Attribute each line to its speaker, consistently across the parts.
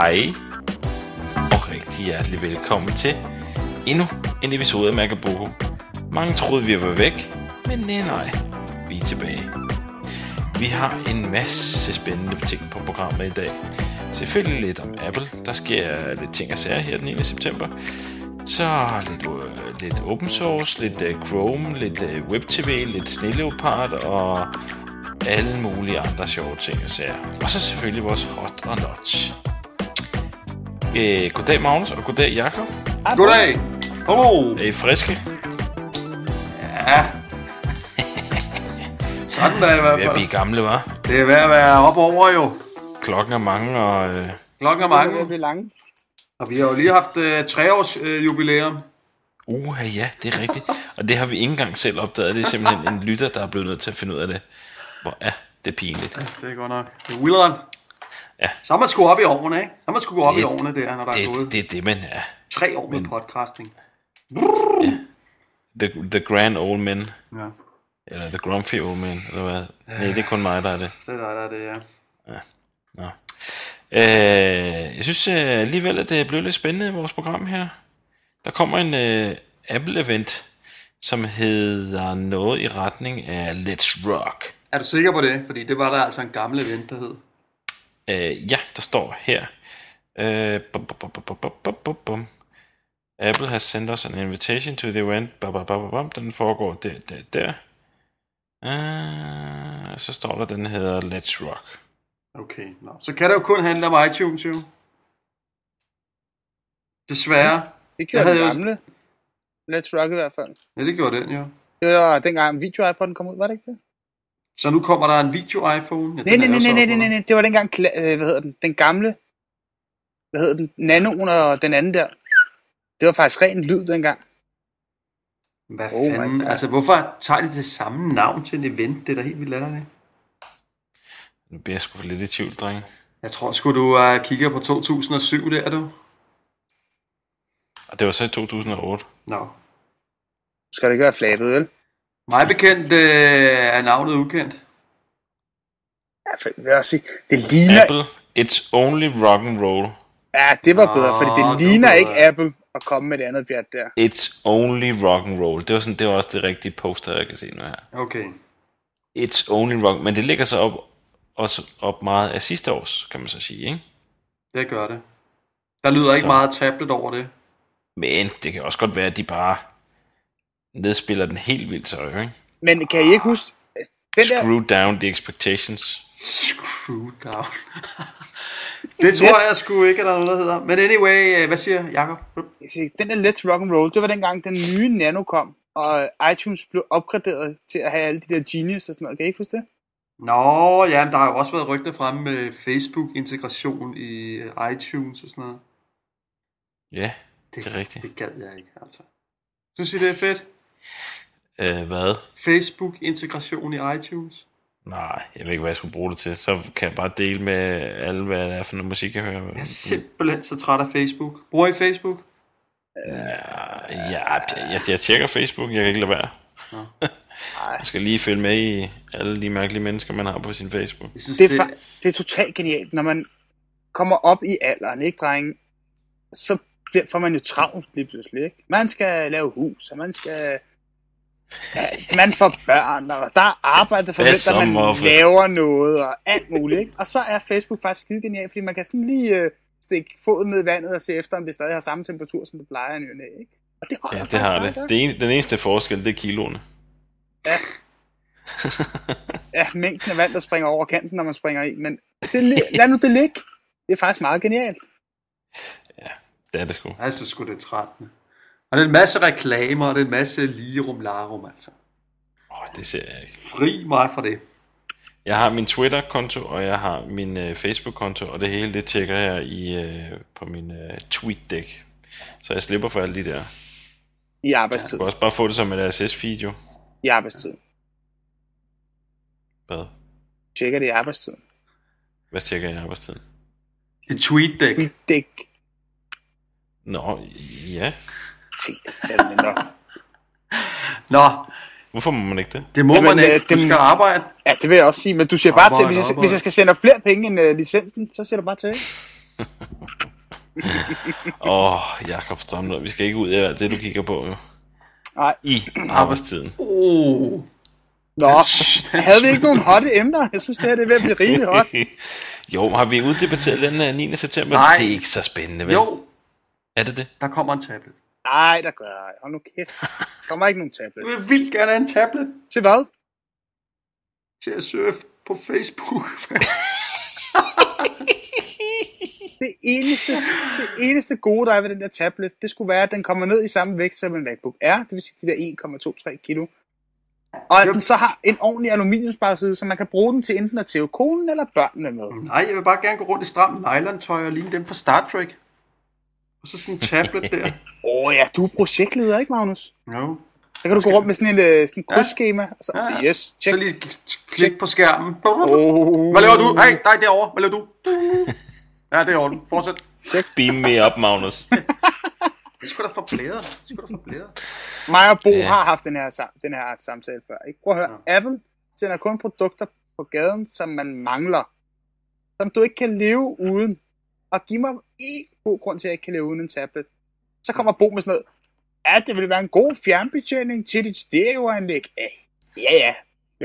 Speaker 1: Hej, og rigtig hjertelig velkommen til endnu en episode af Magaboko. Mange troede, vi var væk, men nej, nej, vi er tilbage. Vi har en masse spændende ting på programmet i dag. Selvfølgelig lidt om Apple. Der sker lidt ting og sager her den 1. september. Så lidt, uh, lidt open source, lidt uh, Chrome, lidt uh, WebTV, lidt Sneleopard og alle mulige andre sjove ting og sager. Og så selvfølgelig vores hot og notch. Uh, goddag Magnus, og goddag Jakob.
Speaker 2: Goddag. Hallo.
Speaker 1: Er I friske?
Speaker 2: Ja. Sådan der i hvert
Speaker 1: Vi er
Speaker 2: fald.
Speaker 1: blive gamle, var.
Speaker 2: Det er ved at være op over jo.
Speaker 1: Klokken er mange, og uh,
Speaker 2: Klokken er
Speaker 3: Det
Speaker 2: mange.
Speaker 3: bliver lange.
Speaker 2: Og vi har jo lige haft uh, treårs uh, jubilæum.
Speaker 1: uh, ja, det er rigtigt. Og det har vi ikke engang selv opdaget. Det er simpelthen en lytter, der er blevet nødt til at finde ud af det. Hvor er det pinligt.
Speaker 2: Det er godt nok. Det er.
Speaker 1: Ja.
Speaker 2: Så er man sgu op i årene, ikke? Så er man sgu gå op
Speaker 1: Det-
Speaker 2: i årene der, når der er
Speaker 1: Det,
Speaker 2: gået
Speaker 1: det er det, man er.
Speaker 2: tre år med podcasting.
Speaker 1: The, the Grand Old Men.
Speaker 2: Ja.
Speaker 1: Eller The Grumpy Old Man, eller hvad? Nej, det er kun mig, der er det.
Speaker 2: Det er der, der er det, ja.
Speaker 1: Nå. Øh, jeg synes øh, alligevel, at det er blevet lidt spændende vores program her. Der kommer en øh, Apple-event, som hedder noget i retning af Let's Rock.
Speaker 2: Er du sikker på det? Fordi det var der altså en gammel event, der hed.
Speaker 1: Øh, ja, der står her. Øh, bum, bum, bum, bum, bum, bum, bum. Apple has sent us an invitation to the event. Bum, bum, bum, bum. Den foregår der, der, der. Øh, så står der, den hedder Let's Rock.
Speaker 2: Okay, no. så kan det jo kun handle om iTunes, jo. Desværre. Mhm.
Speaker 3: Det gjorde den gamle. Også... Let's Rock i hvert fald.
Speaker 2: Ja, det gjorde den, jo.
Speaker 3: Det var dengang video iPod'en kom ud, var det ikke det?
Speaker 2: Så nu kommer der en video-iPhone. Ja,
Speaker 3: Nej, nej, nej, nej, nej, nej, nej. Det var dengang, øh, hvad hedder den, den gamle, hvad hedder den, Nanoen og den anden der. Det var faktisk ren lyd dengang.
Speaker 2: Hvad
Speaker 3: Oh
Speaker 2: fanden? Altså, hvorfor tager de det samme navn til en event? Det er da helt vildt latterligt.
Speaker 1: Nu bliver jeg sgu for lidt i tvivl, drenge.
Speaker 2: Jeg tror sgu, du uh, kigger på 2007, der er du.
Speaker 1: Og det var så i 2008.
Speaker 2: Nå.
Speaker 3: Nu skal det ikke være flabet, vel?
Speaker 2: Mig bekendt øh, er navnet ukendt.
Speaker 3: Ja, for, jeg vil også sige, det ligner...
Speaker 1: Apple, it's only rock and roll.
Speaker 3: Ja, det var bedre, fordi
Speaker 2: det
Speaker 3: det ligner
Speaker 2: bedre.
Speaker 3: ikke Apple at komme med det andet pjat der.
Speaker 1: It's only rock and roll. Det var, sådan, det var også det rigtige poster, jeg kan se nu her.
Speaker 2: Okay.
Speaker 1: It's only rock, men det ligger så op, også op meget af sidste års, kan man så sige, ikke?
Speaker 2: Det gør det. Der lyder ikke
Speaker 1: Så.
Speaker 2: meget tablet over det.
Speaker 1: Men det kan også godt være, at de bare nedspiller den helt vildt så, ikke?
Speaker 3: Men kan I ikke huske, altså, den der,
Speaker 1: Screw down the expectations.
Speaker 2: Screw down. det tror
Speaker 3: Let's-
Speaker 2: jeg sgu ikke, at der er noget, der hedder. Men anyway, øh, hvad siger Jacob?
Speaker 3: den der Let's Rock and Roll, det var dengang den nye Nano kom, og iTunes blev opgraderet til at have alle de der Genius og sådan noget. Kan I ikke huske det?
Speaker 2: Nå, ja, men der har jo også været rygter fremme med Facebook-integration i øh, iTunes og sådan noget.
Speaker 1: Ja, det er rigtigt.
Speaker 2: Det gad jeg ikke, altså. Synes I, det er fedt?
Speaker 1: Øh, hvad?
Speaker 2: Facebook-integration i iTunes?
Speaker 1: Nej, jeg ved ikke, hvad jeg skulle bruge det til. Så kan jeg bare dele med alle, hvad det er for noget musik, jeg hører.
Speaker 2: Jeg er simpelthen så træt af Facebook. Bruger I Facebook?
Speaker 1: Ja, jeg, jeg tjekker Facebook, jeg kan ikke lade være. Jeg skal lige følge med i alle de mærkelige mennesker, man har på sin Facebook.
Speaker 2: Jeg synes,
Speaker 3: Det er, fa- det er totalt genialt, når man kommer op i alderen, ikke drenge? Så bliver, får man jo travlt lige pludselig, ikke? Man skal lave hus, og man skal... Ja, man får børn, og der er arbejde for der man
Speaker 1: Muffet?
Speaker 3: laver noget, og alt muligt, ikke? Og så er Facebook faktisk skide genialt, fordi man kan sådan lige øh, stikke foden ned i vandet og se efter, om det stadig har samme temperatur, som det plejer i ny ikke? Og det,
Speaker 1: Ja, det har det. det en, den eneste forskel, det er kiloene.
Speaker 3: ja, mængden af vand, der springer over kanten, når man springer i. Men det, lad nu det ligge. Det er faktisk meget genialt.
Speaker 1: Det er det sgu.
Speaker 2: Jeg synes sgu, det er trættende. Og det er en masse reklamer, og det er en masse ligerum larum, altså.
Speaker 1: Åh, det ser jeg ikke.
Speaker 2: Fri mig for det.
Speaker 1: Jeg har min Twitter-konto, og jeg har min øh, Facebook-konto, og det hele, det tjekker jeg i, øh, på min øh, tweet-dæk. Så jeg slipper for alle de der.
Speaker 3: I arbejdstid.
Speaker 1: Du kan også bare få det som et RSS-feed, jo.
Speaker 3: I arbejdstid.
Speaker 1: Hvad?
Speaker 3: Tjekker det i arbejdstid.
Speaker 1: Hvad tjekker jeg i arbejdstiden?
Speaker 2: Det er tweet-dæk.
Speaker 3: Det er
Speaker 1: Nå, ja.
Speaker 3: Tænk det fandme nok.
Speaker 2: Nå,
Speaker 1: Hvorfor må man ikke det?
Speaker 2: det må
Speaker 3: Jamen,
Speaker 2: man ikke.
Speaker 3: øh,
Speaker 2: Du skal arbejde.
Speaker 3: Ja, det vil jeg også sige, men du siger bare til,
Speaker 2: Arbejde,
Speaker 3: hvis jeg,
Speaker 2: arbejde.
Speaker 3: hvis jeg skal sende flere penge end uh, licensen, så siger du bare til.
Speaker 1: Åh, oh, Jakob Strømlund, vi skal ikke ud af det, du kigger på jo.
Speaker 3: Nej.
Speaker 1: I arbejdstiden.
Speaker 2: Oh.
Speaker 3: Nå, havde vi ikke nogen hotte emner? Jeg synes, det her det er ved at blive rigtig hot.
Speaker 1: jo, har vi uddebatteret den øh, 9. september?
Speaker 2: Nej.
Speaker 1: Det er ikke så spændende, vel?
Speaker 2: Jo,
Speaker 1: Er det det?
Speaker 2: der kommer en tablet.
Speaker 3: Nej, der gør jeg. Hold nu kæft. Der kommer ikke nogen tablet.
Speaker 2: Jeg vil vildt gerne have en tablet
Speaker 3: Til hvad?
Speaker 2: til at surfe på Facebook.
Speaker 3: Det eneste, det eneste gode, der er ved den der tablet, det skulle være, at den kommer ned i samme vægt som en MacBook Air, det vil sige de der 1,23 kilo. Og at den så har en ordentlig aluminiumsbagside, så man kan bruge den til enten at tæve konen eller børnene med.
Speaker 2: Nej, jeg vil bare gerne gå rundt i stram nylon-tøj og ligne dem fra Star Trek. Og så sådan en tablet der.
Speaker 3: Åh oh, ja, du er projektleder, ikke Magnus?
Speaker 2: No.
Speaker 3: Så kan du gå rundt med sådan en øh, sådan en krydsskema, og så,
Speaker 2: Ja, ja.
Speaker 3: yes,
Speaker 2: Så
Speaker 3: check.
Speaker 2: lige k- klik på skærmen.
Speaker 3: Oh,
Speaker 2: Hvad laver du? Hey, dig derovre. Hvad laver du? Ja, det er i orden. Fortsæt.
Speaker 1: Beam me up, Magnus.
Speaker 2: Det sgu da for blæret. Det er sgu da for blæret.
Speaker 3: Mig og Bo
Speaker 1: Ja.
Speaker 3: ja. har haft den her, sam- den her samtale før. Ikke? Prøv at høre, ja. Apple sender kun produkter på gaden, som man mangler. Som du ikke kan leve uden. Og giv mig en god grund til, at jeg ikke kan leve uden en tablet. Så kommer Bo med sådan noget. Ja, det vil være en god fjernbetjening til dit stereoanlæg. Ja, ja, ja.
Speaker 2: Nej,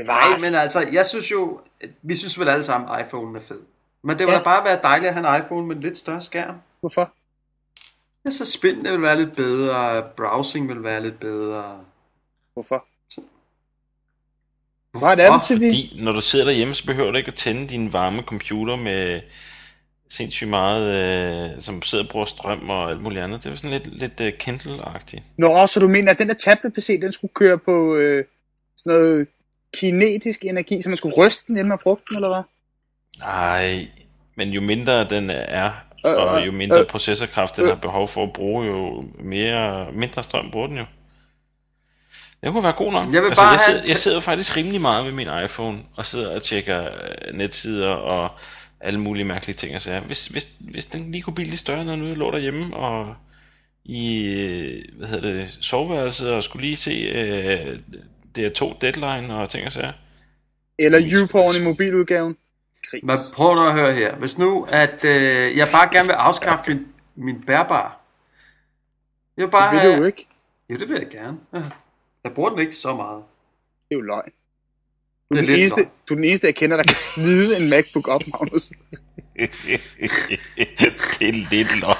Speaker 3: Bevares.
Speaker 2: men altså, jeg synes jo, vi synes vel alle sammen, at iPhone er fed. Men det vil
Speaker 3: Ja.
Speaker 2: da bare være dejligt at have en iPhone med en lidt større skærm.
Speaker 3: Hvorfor?
Speaker 2: Ja, så spændende vil være lidt bedre, browsing vil være lidt bedre.
Speaker 3: Hvorfor? Hvor er det Apple TV?
Speaker 1: Fordi når du sidder derhjemme, så behøver du ikke at tænde din varme computer med sindssygt meget, øh, som sidder og bruger strøm og alt muligt andet. Det er sådan lidt, lidt uh, Kindle-agtigt.
Speaker 3: Nå, så du mener, at den der tablet-PC, den skulle køre på øh, sådan noget kinetisk energi, så man skulle ryste den, inden man brugte den, eller hvad?
Speaker 1: Nej, men jo mindre den er,
Speaker 3: Øh,
Speaker 1: og
Speaker 3: øh,
Speaker 1: jo mindre
Speaker 3: øh,
Speaker 1: processorkraft den
Speaker 3: øh.
Speaker 1: har behov for at bruge, jo mere, mindre strøm bruger den jo. Det kunne være god nok.
Speaker 2: Jeg vil
Speaker 1: altså,
Speaker 2: bare
Speaker 1: jeg, sidder, jeg sidder faktisk rimelig meget med min iPhone, og sidder og tjekker øh, netsider og alle mulige mærkelige ting. Altså, hvis, hvis, hvis den lige kunne blive lidt større, når nu lå derhjemme og i øh, hvad hedder det, soveværelset og skulle lige se øh, DR2 Deadline og ting og sager.
Speaker 3: Eller YouPorn i mobiludgaven? Gris.
Speaker 2: Men prøv nu at høre her. Hvis nu, at øh, jeg bare gerne vil afskaffe min, min bærbar. Jeg vil bare
Speaker 3: Det vil du jo ikke.
Speaker 2: Jo, det vil jeg gerne. Ja. Jeg bruger den ikke så meget.
Speaker 3: Det er jo løgn. Du
Speaker 2: Det
Speaker 3: er, den eneste,
Speaker 2: løgn.
Speaker 3: du er den eneste, jeg kender, der kan slide en MacBook op, Magnus.
Speaker 1: det er lidt løgn.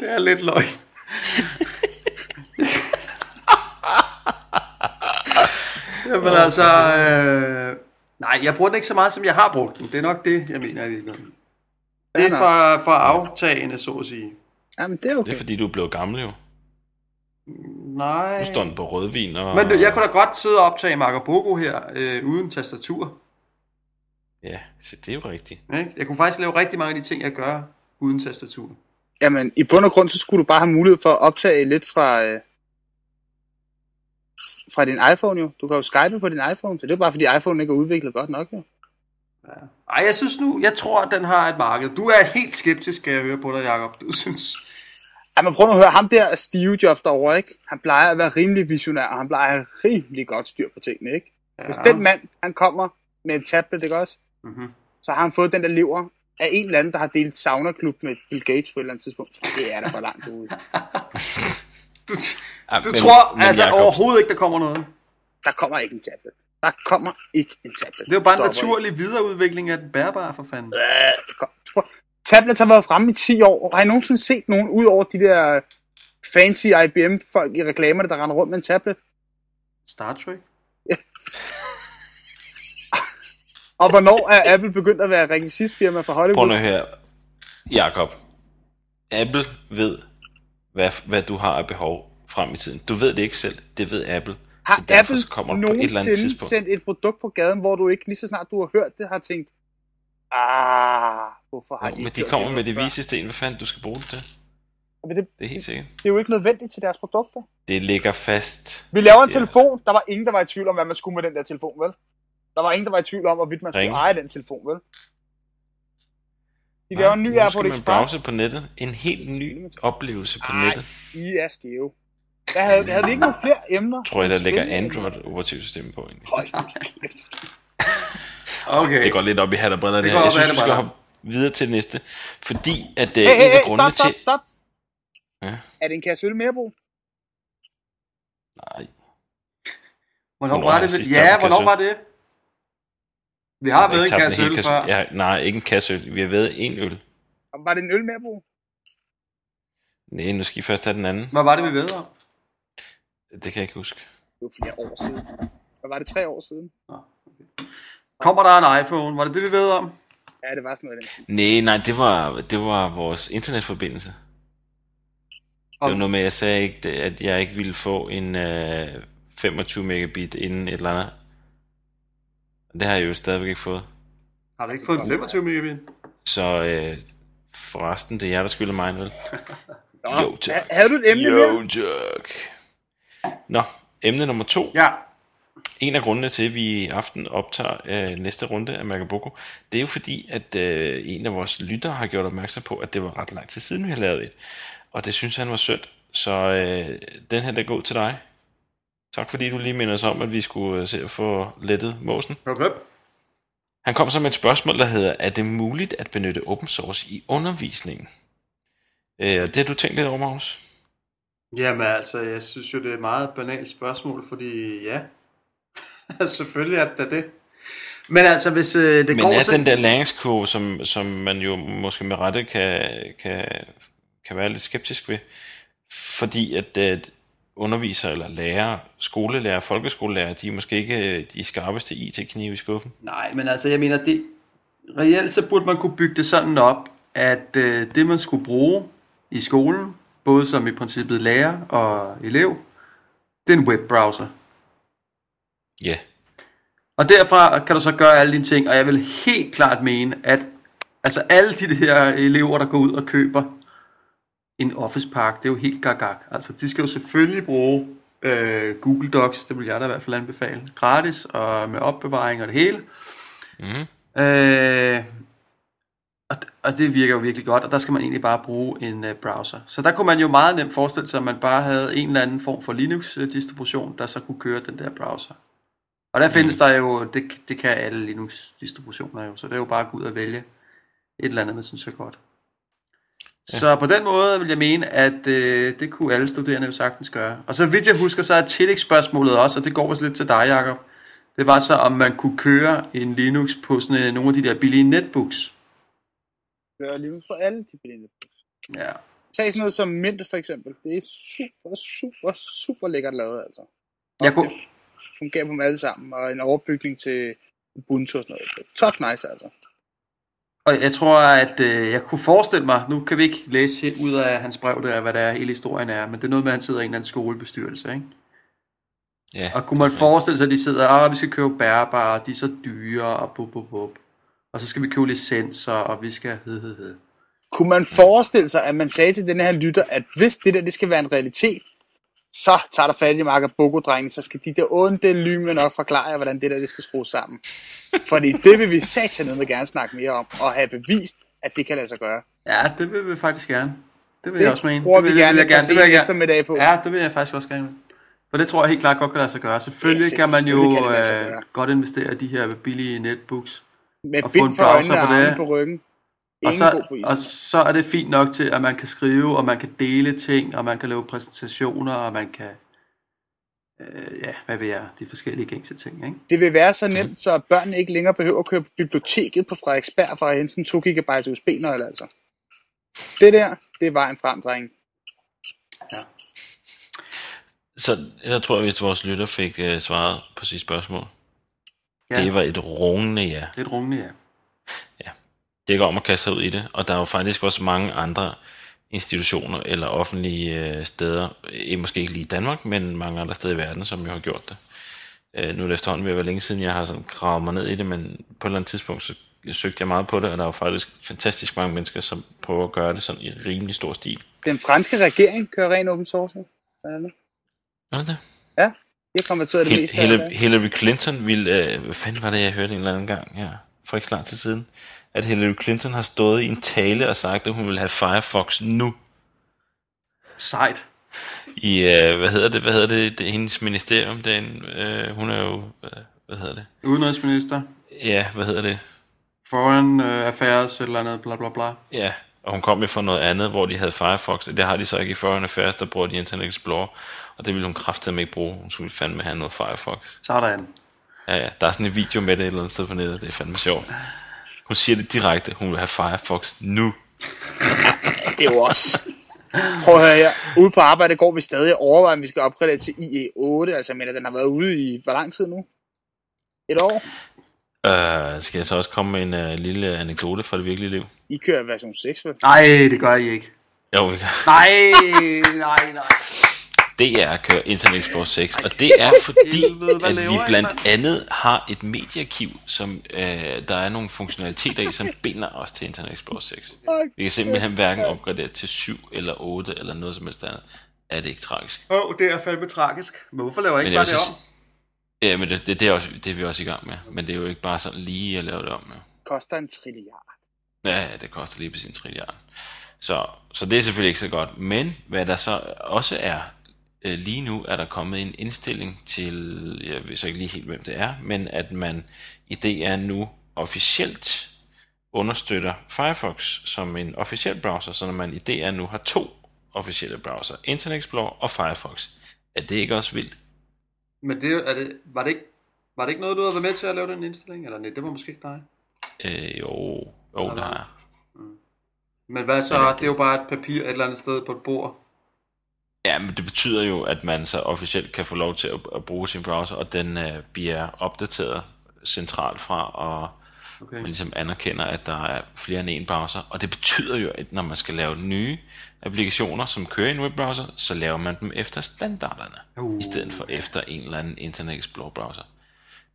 Speaker 2: Det er lidt løgn. Jamen altså... Øh, nej, jeg bruger den ikke så meget, som jeg har brugt den. Det er nok det, jeg mener i virkeligheden. Det er for, for aftagende, så at sige.
Speaker 3: Jamen, det er okay.
Speaker 1: Det er fordi, du er blevet gammel jo.
Speaker 2: Nej.
Speaker 1: Nu står den på rødvin og...
Speaker 2: Men jeg kunne da godt sidde og optage Marco her øh, uden tastatur.
Speaker 1: Ja, så det er jo rigtigt.
Speaker 2: Ikke? Jeg kunne faktisk lave rigtig mange af de ting, jeg gør uden tastatur.
Speaker 3: Jamen, i bund og grund, så skulle du bare have mulighed for at optage lidt fra, øh, fra din iPhone jo. Du kan jo skype på din iPhone, så det er bare fordi iPhone ikke er udviklet godt nok jo.
Speaker 2: Ja. Ej, jeg synes nu, jeg tror, at den har et marked. Du er helt skeptisk, skal jeg høre på dig, Jacob. Du synes...
Speaker 3: Ej, men prøv nu at høre, ham der Steve Jobs derovre, ikke? Han plejer at være rimelig visionær, og han plejer at have rimelig godt styr på tingene, ikke? Ja. Hvis den mand, han kommer med en tablet, ikke også?
Speaker 2: Mm-hmm.
Speaker 3: Så har han fået den der lever af en eller anden, der har delt sauna-klub med Bill Gates på et eller andet tidspunkt. Det er da for langt ude.
Speaker 2: Du,
Speaker 1: Ja,
Speaker 2: du
Speaker 1: men-
Speaker 2: tror
Speaker 1: men
Speaker 2: altså
Speaker 1: Jacob,
Speaker 2: overhovedet ikke, der kommer noget.
Speaker 3: Der kommer ikke en tablet. Der kommer ikke en tablet.
Speaker 2: Det er jo bare en naturlig videreudvikling af den bærbare, for fanden.
Speaker 3: ikke. Øh, kom. Prøv. Tablets har været fremme i 10 år. Har I nogensinde set nogen ud over de der fancy IBM-folk i reklamerne, der render rundt med en tablet?
Speaker 2: Star Trek?
Speaker 3: Og hvornår er Apple begyndt at være rekvisitfirma for
Speaker 1: Prøv
Speaker 3: Hollywood?
Speaker 1: nu her. Jakob. Apple ved, hvad, hvad du har af behov frem i tiden. Du ved det ikke selv. Det ved Apple.
Speaker 3: Har
Speaker 1: så derfor
Speaker 3: Apple
Speaker 1: så kommer det på et eller andet tidspunkt.
Speaker 3: sendt et produkt på gaden, hvor du ikke lige så snart du har hørt det, har tænkt, ah, hvorfor har
Speaker 1: Jo,
Speaker 3: de
Speaker 1: men de kommer
Speaker 3: det
Speaker 1: med det
Speaker 3: før?"
Speaker 1: vise sten. Hvad fanden du skal bruge det til?
Speaker 3: Men det,
Speaker 1: Det er helt sikkert.
Speaker 3: det er jo ikke nødvendigt til deres produkter.
Speaker 1: Det ligger fast.
Speaker 3: Vi laver en
Speaker 1: siger-
Speaker 3: telefon. Der var ingen, der var i tvivl om, hvad man skulle med den der telefon, vel? Der var ingen, der var i tvivl om, hvorvidt man skulle
Speaker 1: Ring.
Speaker 3: eje den telefon, vel? De laver en ny Airport Express.
Speaker 1: browse på nettet. En helt ny oplevelse på
Speaker 3: Ej,
Speaker 1: nettet.
Speaker 3: I er skæve. Der havde, havde vi ikke nogen flere emner?
Speaker 1: Tror jeg, der ligger
Speaker 3: Spændende emner?
Speaker 1: Android operativsystemet på egentlig.
Speaker 2: Okay.
Speaker 1: Det går lidt op i hat og briller, det,
Speaker 2: Det
Speaker 1: her. Jeg synes, vi skal hoppe videre til det næste. Fordi at øh,
Speaker 3: Hey, hey, hey,
Speaker 1: grundene
Speaker 3: stop, stop,
Speaker 1: til...
Speaker 3: stop.
Speaker 1: Ja.
Speaker 3: Er det en kasse øl mere, Bo?
Speaker 1: Nej,
Speaker 2: Hvornår
Speaker 1: Hvornår
Speaker 2: var det?
Speaker 1: jeg sidst
Speaker 2: Ja, hvornår
Speaker 1: kasse
Speaker 2: var det? Vi har været en kasse øl før.
Speaker 1: Ja, nej, ikke en kasse øl. Vi har været en øl.
Speaker 3: Var det en øl mere, Bo?
Speaker 1: Nej, nu skal I først have den anden.
Speaker 2: Hvad var det, vi ved om?
Speaker 1: Det kan jeg ikke huske.
Speaker 3: Det var flere år siden. Hvad var det? Tre år siden?
Speaker 2: Kommer der en iPhone? Var det det, vi ved om?
Speaker 3: Ja, det var sådan noget. den.
Speaker 1: Nej, nej, det var, det var vores internetforbindelse. Det var noget med, at jeg sagde ikke, at jeg ikke ville få en øh, 25 megabit inden et eller andet. Det har jeg jo stadigvæk ikke fået.
Speaker 2: Har du ikke fået en 25 megabit?
Speaker 1: Så øh, forresten, det er jer, der skylder mig øl.
Speaker 3: Nå,
Speaker 1: Jo, tak.
Speaker 3: ha- Havde du et emne mere?
Speaker 1: Jo, tak. Nå, emne nummer to.
Speaker 2: Ja.
Speaker 1: En af grundene til, at vi i aften optager øh, næste runde af Macaboko, det er jo fordi, at øh, en af vores lyttere har gjort opmærksom på, at det var ret lang tid siden, vi har lavet et. Og det synes han var sødt. Så øh, den her, der går til dig. Tak fordi du lige minder os om, at vi skulle øh, se at få lettet måsen.
Speaker 2: Okay.
Speaker 1: Han kom så med et spørgsmål, der hedder, er det muligt at benytte open source i undervisningen? Øh, det har du tænkt lidt over, Magnus?
Speaker 2: Jamen altså, jeg synes jo, det er et meget banalt spørgsmål, fordi ja, selvfølgelig er det det. Men altså, hvis øh, det
Speaker 1: Men
Speaker 2: går
Speaker 1: er
Speaker 2: så...
Speaker 1: den der læringskurve, som, som man jo måske med rette kan, kan, kan være lidt skeptisk ved, fordi at, at undervisere eller lærere, skolelærer, folkeskolelærer, de er måske ikke øh, de skarpeste IT-knive i skuffen.
Speaker 2: Nej, men altså, jeg mener, det, reelt så burde man kunne bygge det sådan op, at øh, det, man skulle bruge i skolen, både som i princippet lærer og elev, det er en webbrowser.
Speaker 1: Ja,
Speaker 2: Og derfra kan du så gøre alle dine ting, og jeg vil helt klart mene, at altså alle de her elever, der går ud og køber en Office Park, det er jo helt gagag. Altså, de skal jo selvfølgelig bruge øh, Google Docs, det vil jeg da i hvert fald anbefale, gratis og med opbevaring og det hele.
Speaker 1: Mhm.
Speaker 2: Øh, og, og det virker jo virkelig godt, og der skal man egentlig bare bruge en øh, browser. Så der kunne man jo meget nemt forestille sig, at man bare havde en eller anden form for Linux-distribution, der så kunne køre den der browser. Og der findes der jo, det, det kan alle Linux-distributioner jo, så det er jo bare at gå ud og vælge et eller andet, man synes er godt. Ja. Så på den måde vil jeg mene, at øh, det kunne alle studerende jo sagtens gøre. Og så vidt jeg husker, så er tillægsspørgsmålet også, og det går også lidt til dig, Jacob. Det var så, om man kunne køre en Linux på sådan øh, nogle af de der billige netbooks.
Speaker 3: Gør lige for alle de billige.
Speaker 2: Ja.
Speaker 3: Tag sådan noget som Mint for eksempel. Det er super, super, super lækkert lavet, altså. Og
Speaker 2: Jeg kunne,
Speaker 3: Det fungerer på dem alle sammen, og en overbygning til Ubuntu og sådan noget. Top nice, altså.
Speaker 2: og jeg tror, at øh, jeg kunne forestille mig, nu kan vi ikke læse ud af hans brev der, hvad der er, hele historien er, men det er noget med, at han sidder i en eller anden skolebestyrelse, ikke?
Speaker 1: ja.
Speaker 2: Og kunne man forestille sig, at de sidder, ah, vi skal købe bærbare, de er så dyre, og bup, bup, bup. Og så skal vi købe licenser, og vi skal hed, hed, hed.
Speaker 3: Kunne man forestille sig, at man sagde til den her lytter, at hvis det der det skal være en realitet, så tager der fat i Mark og Boko drenge, så skal de der onde lyme nok forklare jer, hvordan det der det skal skrues sammen. Fordi det vil vi satan med gerne snakke mere om, og have bevist, at det kan lade sig gøre.
Speaker 2: Ja, det vil vi faktisk gerne. Det vil
Speaker 3: Det
Speaker 2: jeg også mene. det vil,
Speaker 3: vi gerne
Speaker 2: det vil jeg gerne. Det vil jeg gerne.
Speaker 3: eftermiddag på.
Speaker 2: Ja, det vil jeg faktisk også gerne. For det tror jeg helt klart godt kan lade sig gøre. Selvfølgelig
Speaker 3: Ja,
Speaker 2: kan man jo
Speaker 3: selvfølgelig kan
Speaker 2: øh, godt investere i de her billige netbooks.
Speaker 3: Med
Speaker 2: Og få en browser på det.
Speaker 3: på ryggen.
Speaker 2: Og så, og så er det fint nok til, at man kan skrive, og man kan dele ting, og man kan lave præsentationer, og man kan, øh, ja, hvad ved jeg, de forskellige gængse ting, ikke?
Speaker 3: Det vil være så nemt, så børnene ikke længere behøver at køre på biblioteket på Frederiksberg for at hente en 2 GB USB-nøgle, altså. Det der, det er vejen frem, dreng.
Speaker 1: Så jeg tror, hvis vores lytter fik øh, svaret på sit spørgsmål,
Speaker 2: Ja,
Speaker 1: det var et rungende ja.
Speaker 2: det er et rungende, ja.
Speaker 1: Det går om at kaste sig ud i det, og der er jo faktisk også mange andre institutioner eller offentlige øh, steder, måske ikke lige i Danmark, men mange andre steder i verden, som jo har gjort det. Øh, nu er det efterhånden ved at være længe siden, jeg har sådan gravet mig ned i det, men på et eller andet tidspunkt, så søgte jeg meget på det, og der er jo faktisk fantastisk mange mennesker, som prøver at gøre det sådan i rimelig stor stil.
Speaker 3: Den franske regering kører ren open source. Hvad er det?
Speaker 1: Er det?
Speaker 3: Ja, det har konverteret det
Speaker 1: Hil-
Speaker 3: meste
Speaker 1: Hillary, Clinton ville, øh, hvad fanden var det, jeg hørte en eller anden gang her, for ikke så lang tid siden, at Hillary Clinton har stået i en tale og sagt, at hun vil have Firefox nu.
Speaker 2: Sejt.
Speaker 1: I, øh, hvad hedder det, hvad hedder det, det er hendes ministerium, den, øh, hun er jo, øh, hvad hedder det,
Speaker 2: Udenrigsminister.
Speaker 1: ja, hvad hedder det?
Speaker 2: Foreign uh, Affairs, et eller andet, bla bla bla.
Speaker 1: Ja, og hun kom jo fra noget andet, hvor de havde Firefox, og det har de så ikke i Foreign Affairs, der bruger de Internet Explorer, og det ville hun kraftedeme ikke bruge. Hun skulle fandme have noget Firefox.
Speaker 2: Sådan.
Speaker 1: Ja, ja, der er sådan en video med det et eller andet sted på nettet, det er fandme sjovt. Hun siger det direkte, hun vil have Firefox nu.
Speaker 3: Det er jo også... Prøv at høre her. Ude på arbejde går vi stadig overvejer, om vi skal opgradere til IE8. Altså, men den har været ude i hvor lang tid nu? Et år?
Speaker 1: Uh, skal jeg så også komme med en uh, lille anekdote fra det virkelige liv?
Speaker 3: I kører version 6, vel?
Speaker 2: Nej, det gør I ikke.
Speaker 1: Jo, vi kan.
Speaker 2: Nej, nej, nej.
Speaker 1: DR kører Internet Explorer 6, og det er fordi, at vi blandt andet har et mediearkiv, som øh, der er nogle funktionaliteter i, som binder os til Internet Explorer 6. Vi kan simpelthen hverken opgradere til 7 eller 8 eller noget som helst andet. Er det ikke tragisk?
Speaker 2: Åh, oh, det er fandme tragisk. Men hvorfor laver I ikke
Speaker 1: Men jeg
Speaker 2: bare det om?
Speaker 1: Ja, men det, det, det, er også, det er vi også i gang med. Men det er jo ikke bare sådan lige at lave det om. Jo.
Speaker 3: Koster en trilliard.
Speaker 1: Ja, ja, det koster lige på sin trilliard. Så, så det er selvfølgelig ikke så godt. Men hvad der så også er, øh, lige nu er der kommet en indstilling til, jeg ved så ikke lige helt, hvem det er, men at man i DR nu officielt understøtter Firefox som en officiel browser, så når man i DR nu har to officielle browser, Internet Explorer og Firefox. Er det ikke også vildt?
Speaker 2: Men det, er det, var, det ikke, var det ikke noget, du havde været med til at lave den indstilling? Eller nej, det var måske ikke dig.
Speaker 1: Øh, jo, jo, det har jeg.
Speaker 2: Men hvad så? Det er jo bare et papir et eller andet sted på et bord.
Speaker 1: Ja, men det betyder jo, at man så officielt kan få lov til at, at bruge sin browser, og den øh, bliver opdateret centralt fra, og
Speaker 2: Okay.
Speaker 1: man ligesom anerkender, at der er flere end en browser. Og det betyder jo, at når man skal lave nye applikationer, som kører i en webbrowser, så laver man dem efter standarderne,
Speaker 2: Uh.
Speaker 1: i stedet for efter en eller anden Internet Explorer browser.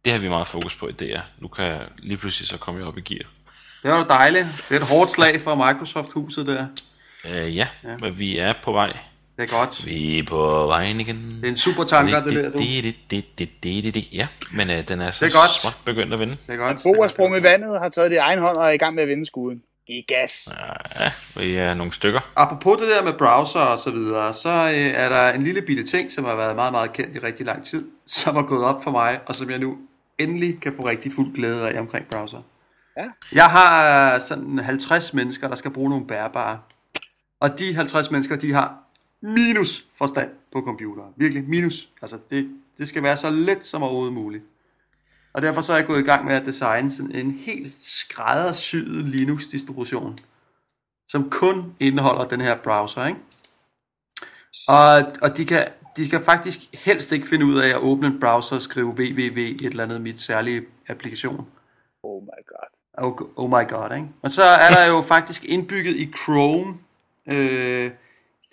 Speaker 1: Det har vi meget fokus på i DR. Nu kan jeg lige pludselig så komme op i gear.
Speaker 2: Det var da dejligt. Det er et hårdt slag for Microsoft-huset der.
Speaker 1: Øh, ja, ja, men vi er på vej.
Speaker 2: Det er godt.
Speaker 1: Vi er på vejen igen.
Speaker 2: Det er en super tanker, det der, du.
Speaker 1: Ja, men øh, den er så
Speaker 2: Det er godt.
Speaker 1: småt begyndt at vinde.
Speaker 2: Det er godt.
Speaker 3: Bo er sprunget i vandet, har taget det i egen hånd og er i gang med at vinde skuden. Giv gas.
Speaker 1: Ja, vi er nogle stykker.
Speaker 2: Apropos det der med browser og så videre, så øh, er der en lille bitte ting, som har været meget, meget kendt i rigtig lang tid, som er gået op for mig, og som jeg nu endelig kan få rigtig fuld glæde af omkring browser.
Speaker 3: Ja.
Speaker 2: Jeg har øh, sådan 50 mennesker, der skal bruge nogle bærbare. Og de 50 mennesker, de har minus forstand på computeren. Virkelig minus. Altså det, det skal være så let som overhovedet muligt. Og derfor så er jeg gået i gang med at designe sådan en helt skræddersyet Linux-distribution, som kun indeholder den her browser, ikke? Og, og de, kan, de kan faktisk helst ikke finde ud af at åbne en browser og skrive www et eller andet mit særlige applikation.
Speaker 3: Oh my god.
Speaker 2: Oh, oh my god, ikke? Og så er der jo faktisk indbygget i Chrome, øh,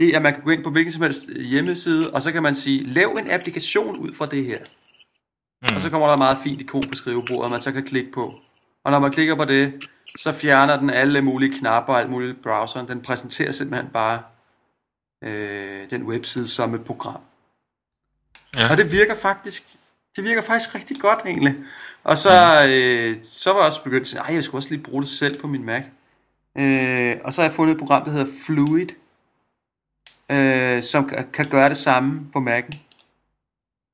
Speaker 2: det er, at man kan gå ind på hvilken som helst hjemmeside, og så kan man sige, lav en applikation ud fra det her. Mm. Og så kommer der et meget fint ikon på skrivebordet, man så kan klikke på. Og når man klikker på det, så fjerner den alle mulige knapper og alt muligt browseren. Den præsenterer simpelthen bare øh, den webside som et program.
Speaker 1: Ja.
Speaker 2: Og det virker faktisk, det virker faktisk rigtig godt egentlig. Og så, øh, så var jeg også begyndt at sige, jeg skulle også lige bruge det selv på min Mac. Øh, og så har jeg fundet et program, der hedder Fluid, øh, som kan, gøre det samme på Mac'en.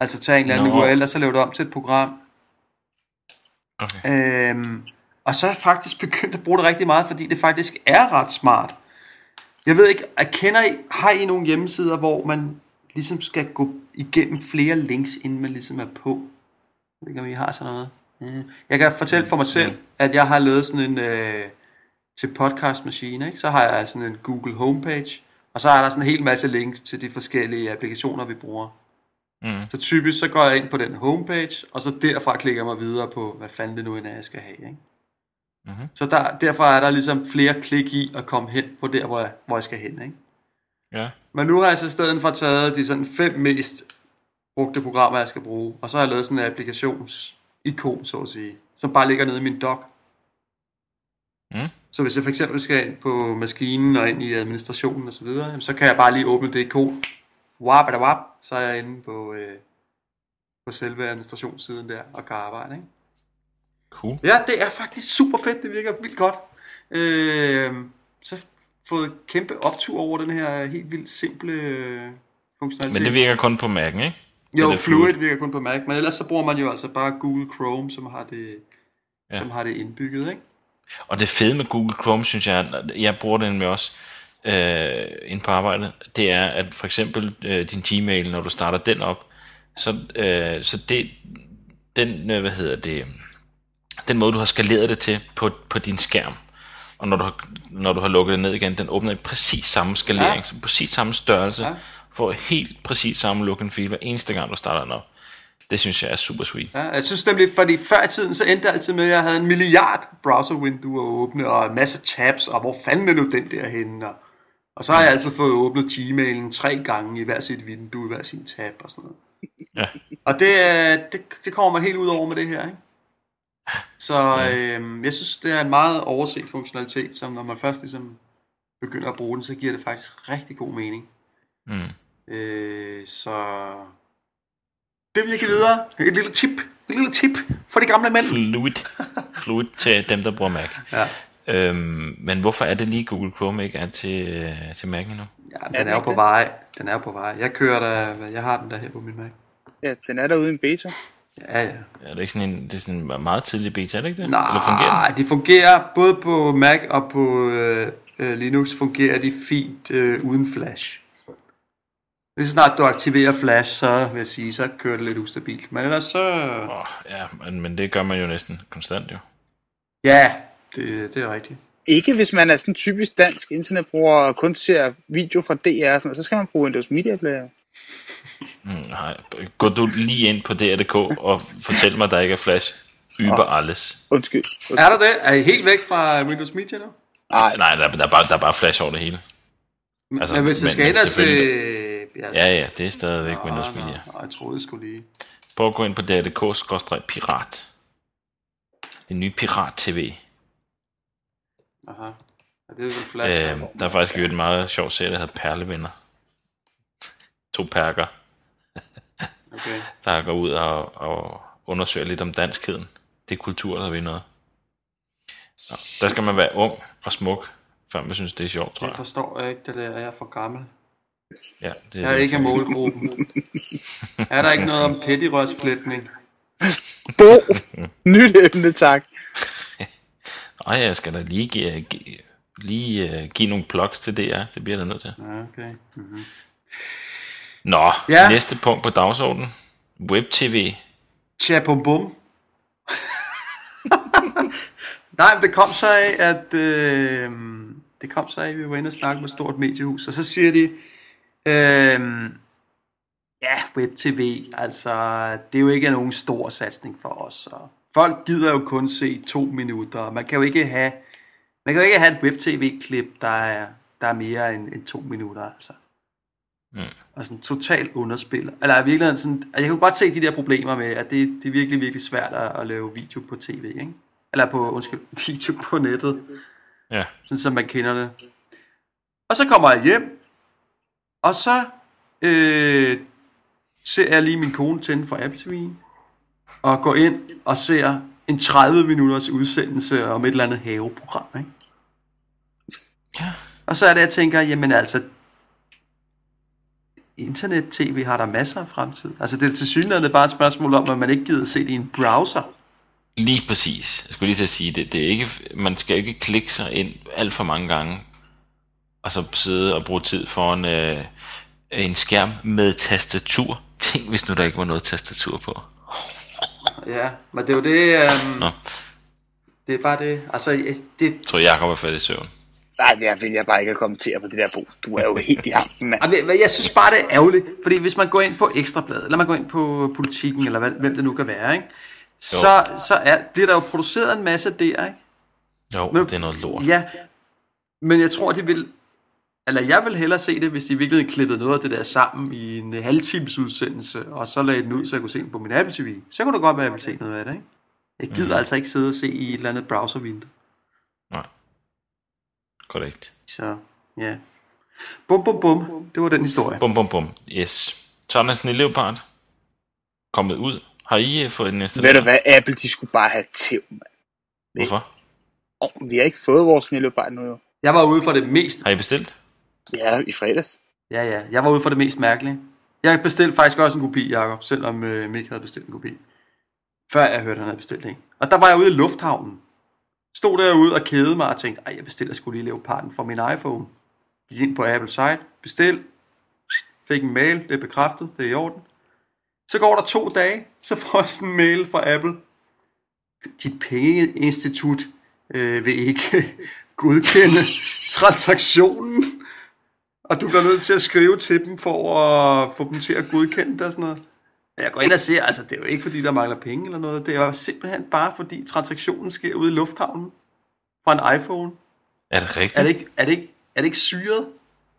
Speaker 2: Altså tage en eller anden
Speaker 1: Nå.
Speaker 2: URL, og så lave det om til et program.
Speaker 1: Okay.
Speaker 2: Øhm, og så er jeg faktisk begyndt at bruge det rigtig meget, fordi det faktisk er ret smart. Jeg ved ikke, jeg kender I, har I nogle hjemmesider, hvor man ligesom skal gå igennem flere links, inden man ligesom er på? Jeg ved ikke, om I har sådan noget. Ja. Jeg kan fortælle for mig selv, at jeg har lavet sådan en, øh, til podcastmaskine, ikke? så har jeg sådan en Google homepage, og så er der sådan en hel masse links til de forskellige applikationer, vi bruger.
Speaker 1: Mm.
Speaker 2: Så typisk så går jeg ind på den homepage, og så derfra klikker jeg mig videre på, hvad fanden det nu end er, jeg skal have. Ikke?
Speaker 1: Mhm.
Speaker 2: Så der, derfra er der ligesom flere klik i at komme hen på der, hvor jeg, hvor jeg skal hen. Ikke?
Speaker 1: Ja.
Speaker 2: Men nu har jeg så i stedet for taget de sådan fem mest brugte programmer, jeg skal bruge, og så har jeg lavet sådan en applikations-ikon, så at sige, som bare ligger nede i min dock.
Speaker 1: Mm.
Speaker 2: Så hvis jeg for eksempel skal ind på maskinen og ind i administrationen og så videre, så kan jeg bare lige åbne det ikon. Wap, da wap, så er jeg inde på, øh, på selve administrationssiden der og kan arbejde. Ikke?
Speaker 1: Cool.
Speaker 2: Ja, det er faktisk super fedt. Det virker vildt godt. Øh, så fået kæmpe optur over den her helt vildt simple øh, funktionalitet.
Speaker 1: Men det virker kun på Mac'en, ikke?
Speaker 2: jo,
Speaker 1: er
Speaker 2: Fluid virker kun på Mac, men ellers så bruger man jo altså bare Google Chrome, som har det ja. som har det indbygget, ikke?
Speaker 1: Og det fede med Google Chrome, synes jeg, jeg bruger den med også øh, ind på arbejdet, det er, at for eksempel øh, din Gmail, når du starter den op, så, øh, så det, den, øh, hvad hedder det, den måde, du har skaleret det til på, på din skærm, og når du, har, når du har lukket det ned igen, den åbner i præcis samme skalering, ja. så præcis samme størrelse, ja. får helt præcis samme look and feel hver eneste gang, du starter den op. Det synes jeg er super sweet.
Speaker 2: Ja, jeg synes nemlig, fordi før i tiden, så endte det altid med, at jeg havde en milliard browser-vinduer åbne, og en masse tabs, og hvor fanden er nu den der henne? Og, og så har jeg altid fået åbnet Gmailen tre gange i hver sit vindue, i hver sin tab og sådan noget. Ja. Og det, det, det kommer man helt ud over med det her, ikke? Så øh, jeg synes, det er en meget overset funktionalitet, som når man først ligesom begynder at bruge den, så giver det faktisk rigtig god mening. Mm. Øh, så det vil jeg give videre. Et lille tip. Et lille tip for de gamle mænd.
Speaker 1: Fluid. Fluid til dem, der bruger Mac. Ja. Øhm, men hvorfor er det lige Google Chrome ikke er til, øh, til Mac nu?
Speaker 2: Ja, den er jo på vej. Den er på vej. Jeg kører der, jeg har den der her på min Mac.
Speaker 3: Ja, den er der uden beta.
Speaker 2: Ja, ja.
Speaker 1: ja det er ikke sådan en, det er sådan en meget tidlig beta, er det ikke det?
Speaker 2: Nej, Eller fungerer det fungerer både på Mac og på øh, øh, Linux fungerer de fint øh, uden Flash. Lige så snart du aktiverer Flash, så vil jeg sige, så kører det lidt ustabilt. Men ellers så...
Speaker 1: Oh, ja, men, men det gør man jo næsten konstant jo.
Speaker 2: Ja, det, det er rigtigt.
Speaker 3: Ikke hvis man er sådan typisk dansk internetbruger og kun ser video fra DR, og sådan, så skal man bruge Windows Media Player.
Speaker 1: Mm, nej, gå du lige ind på DR.dk og fortæl mig, at der ikke er flash. Über oh. alles.
Speaker 3: Undskyld.
Speaker 2: Undskyld. Er der det? Er I helt væk fra Windows Media nu?
Speaker 1: Nej, nej der, der, er bare, der er bare flash over det hele.
Speaker 2: Altså, men hvis det skal ændres...
Speaker 1: Øh, ja, ja, det er stadigvæk nå, Windows Media.
Speaker 2: Nå, jeg troede, det skulle lige...
Speaker 1: Prøv at gå ind på DR.dk-pirat. Det nye Pirat-TV.
Speaker 2: Aha. Ja, det er flash.
Speaker 1: Øh, der er faktisk en meget sjov serie, der hedder Perlevenner. To perker. okay. Der går ud og, og undersøger lidt om danskheden. Det er kultur, der vi noget. Nå, der skal man være ung og smuk, før man synes, det er sjovt, tror jeg.
Speaker 2: Jeg forstår ikke det der, jeg er for gammel.
Speaker 1: Ja, det
Speaker 2: er jeg er ikke målgruppen. er der ikke noget om pettirørsflætning?
Speaker 3: Bo! Nyt emne, tak.
Speaker 1: Nej, jeg skal da lige give, give, lige, uh, give nogle plugs til DR. Det bliver der nødt til.
Speaker 2: Ja, okay. Mm-hmm.
Speaker 1: Nå, ja. næste punkt på dagsordenen. Web-TV.
Speaker 2: Tja, bum bum. Nej, men det kom så af, at øh, det kom så af, at vi var inde og snakke med et stort mediehus, og så siger de, øh, ja, web-tv, altså, det er jo ikke nogen stor satsning for os, og folk gider jo kun se to minutter, man kan jo ikke have, man kan jo ikke have et web-tv-klip, der er, der er mere end, end to minutter, altså. Mm. Og sådan totalt underspiller. Eller i virkeligheden sådan, altså jeg kan godt se de der problemer med, at det, det er virkelig, virkelig svært at, at lave video på tv, ikke? Eller på, undskyld, video på nettet.
Speaker 1: Ja.
Speaker 2: Sådan som man kender det. Og så kommer jeg hjem, og så øh, ser jeg lige min kone tænde for Apple TV, og går ind og ser en 30 minutters udsendelse om et eller andet haveprogram, ikke?
Speaker 1: Ja.
Speaker 2: Og så er det, jeg tænker, jamen altså, internet-tv har der masser af fremtid. Altså det er til synligheden bare et spørgsmål om, at man ikke gider se det i en browser.
Speaker 1: Lige præcis. Jeg skulle lige til at sige det. det er ikke, man skal ikke klikke sig ind alt for mange gange, og så sidde og bruge tid foran øh, en skærm med tastatur. Tænk, hvis nu der ikke var noget tastatur på.
Speaker 2: Ja, men det er jo det... Um, Nå. Det er bare det. Altså, det... Jeg
Speaker 1: tror, Jacob er faldet i søvn.
Speaker 3: Nej, jeg vil jeg bare ikke kommentere på det der, Bo. Du er jo helt i hampen, mand.
Speaker 2: Jeg, jeg synes bare, det er ærgerligt. Fordi hvis man går ind på Ekstrabladet, eller man går ind på politikken, eller hvad, hvem det nu kan være, ikke? så, så er, bliver der jo produceret en masse der, ikke?
Speaker 1: Jo, men, det er noget lort.
Speaker 2: Ja, men jeg tror, de vil... Eller jeg vil hellere se det, hvis de virkelig klippede noget af det der sammen i en halvtimes udsendelse, og så lagde den ud, så jeg kunne se den på min Apple TV. Så kunne det godt være, at jeg ville se noget af det, ikke? Jeg gider mm. altså ikke sidde og se i et eller andet browservindue.
Speaker 1: Nej. Korrekt.
Speaker 2: Så, ja. Bum, bum, bum. Det var den historie.
Speaker 1: Bum, bum, bum. Yes. Sådan en Leopard kommet ud. Har I øh, fået den næste?
Speaker 3: Ved du hvad, Apple, de skulle bare have tæv, mand.
Speaker 1: Hvorfor?
Speaker 3: Oh, vi har ikke fået vores Leopard nu jo.
Speaker 2: Jeg var ude for det mest...
Speaker 1: Har I bestilt?
Speaker 3: Ja, i fredags.
Speaker 2: Ja, ja. Jeg var ude for det mest mærkelige. Jeg bestilte faktisk også en kopi, Jacob, selvom øh, Mik havde bestilt en kopi. før jeg hørte, han havde bestilt en. Og der var jeg ude i lufthavnen. Stod derude og kædede mig og tænkte, ej, jeg bestiller skulle lige leoparden fra min iPhone. Gik ind på Apple site, bestil, fik en mail, det er bekræftet, det er i orden. Så går der to dage, så får jeg sådan en mail fra Apple. Dit pengeinstitut øh, vil ikke godkende transaktionen. Og du bliver nødt til at skrive til dem for at få dem til at godkende det og sådan noget. Men Jeg går ind og ser, altså det er jo ikke fordi, der mangler penge eller noget. Det er jo simpelthen bare fordi transaktionen sker ude i lufthavnen fra en iPhone.
Speaker 1: Er det rigtigt?
Speaker 2: Er det ikke, er det ikke, er det ikke syret?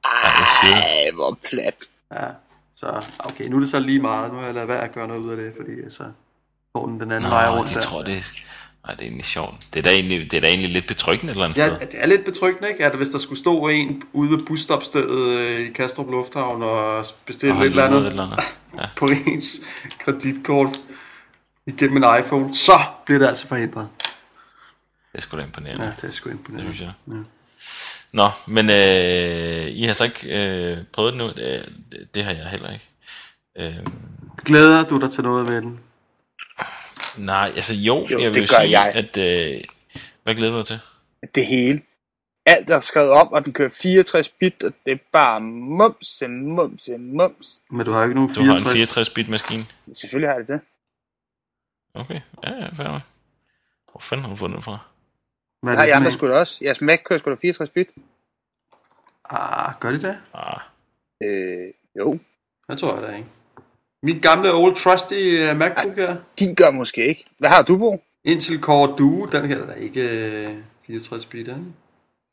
Speaker 3: Ej, hvor plat.
Speaker 2: Ja, så okay, nu er det så lige meget. Nu har jeg lavet være at gøre noget ud af det, fordi så får den den anden vej
Speaker 1: Nå,
Speaker 2: rundt
Speaker 1: jeg tror, det, ej, det er egentlig sjovt. Det er da egentlig, det er da egentlig lidt betryggende et eller andet
Speaker 2: Ja,
Speaker 1: sted.
Speaker 2: det er lidt betryggende, ikke? At hvis der skulle stå en ude ved busstopstedet øh, i Kastrup Lufthavn og bestille
Speaker 1: Og
Speaker 2: et eller andet
Speaker 1: et eller andet. Ja.
Speaker 2: på ens kreditkort igennem en iPhone, så bliver det altså forhindret.
Speaker 1: Det er sgu da imponerende.
Speaker 2: Ja,
Speaker 1: Ja.
Speaker 2: det er sgu
Speaker 1: Det
Speaker 2: imponerende.
Speaker 1: synes jeg. Nå, men øh, I har så ikke øh, prøvet det nu? Det, det, det har jeg heller ikke. Øh,
Speaker 2: Glæder du dig til noget ved den?
Speaker 1: Nej, altså jo,
Speaker 3: Jo,
Speaker 1: jeg
Speaker 3: det
Speaker 1: vil
Speaker 3: gør
Speaker 1: sige,
Speaker 3: jeg.
Speaker 1: at... Øh, hvad glæder du dig til?
Speaker 3: Det hele. Alt er skrevet om, og den kører 64 bit, og det er bare mums, en mums, en mums.
Speaker 2: Men du har jo ikke nogen
Speaker 1: Du har en
Speaker 2: 64.
Speaker 1: 64-bit maskine.
Speaker 3: Selvfølgelig har det det.
Speaker 1: Okay, ja, ja, fair nok. Hvor fanden har du fundet den fra?
Speaker 2: Hvad er det for
Speaker 3: andre da også? Jeres Mac kører sgu da 64 bit.
Speaker 2: Ah, gør de det?
Speaker 1: Ah,
Speaker 3: Øh, jo.
Speaker 2: Jeg tror jeg da ikke. Min gamle old trusty uh, MacBook her.
Speaker 3: Din gør måske ikke. Hvad har du, Bo?
Speaker 2: Intel Core Duo, den her er da ikke uh, 64 bit, er den?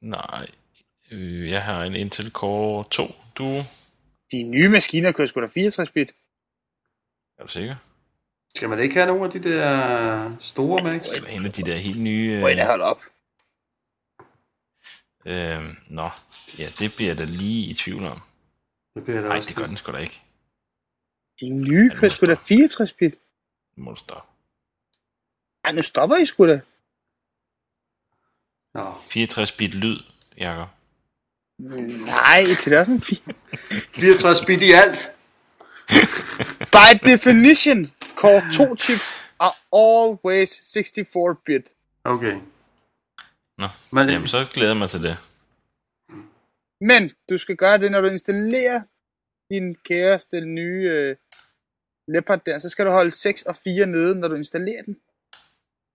Speaker 1: nej. Øh, jeg har en Intel Core 2 Duo.
Speaker 3: De nye maskiner kører sgu da 64 bit.
Speaker 1: Er du sikker?
Speaker 2: Skal man ikke have nogen af de der store Macs?
Speaker 1: Eller en af de der helt nye... Øh,
Speaker 3: da holde op.
Speaker 1: øh, nå, ja, det bliver jeg da lige i tvivl om.
Speaker 2: Det bliver da
Speaker 1: Nej, det gør den sgu da ikke.
Speaker 3: De nye kører sgu da 64 bit.
Speaker 1: Nu må du stoppe.
Speaker 3: Ej, nu stopper I sgu da.
Speaker 2: Nå,
Speaker 1: 64-bit lyd, Jakob.
Speaker 3: Nej, det er en fin.
Speaker 2: 64 bit i alt.
Speaker 3: By definition, Core 2 chips are always 64 bit.
Speaker 2: Okay.
Speaker 1: Nå,
Speaker 2: Men-
Speaker 1: jamen så glæder jeg mig til det.
Speaker 3: Men du skal gøre det, når du installerer din kæreste nye øh, Leopard der, så skal du holde 6 og 4 nede, når du installerer den.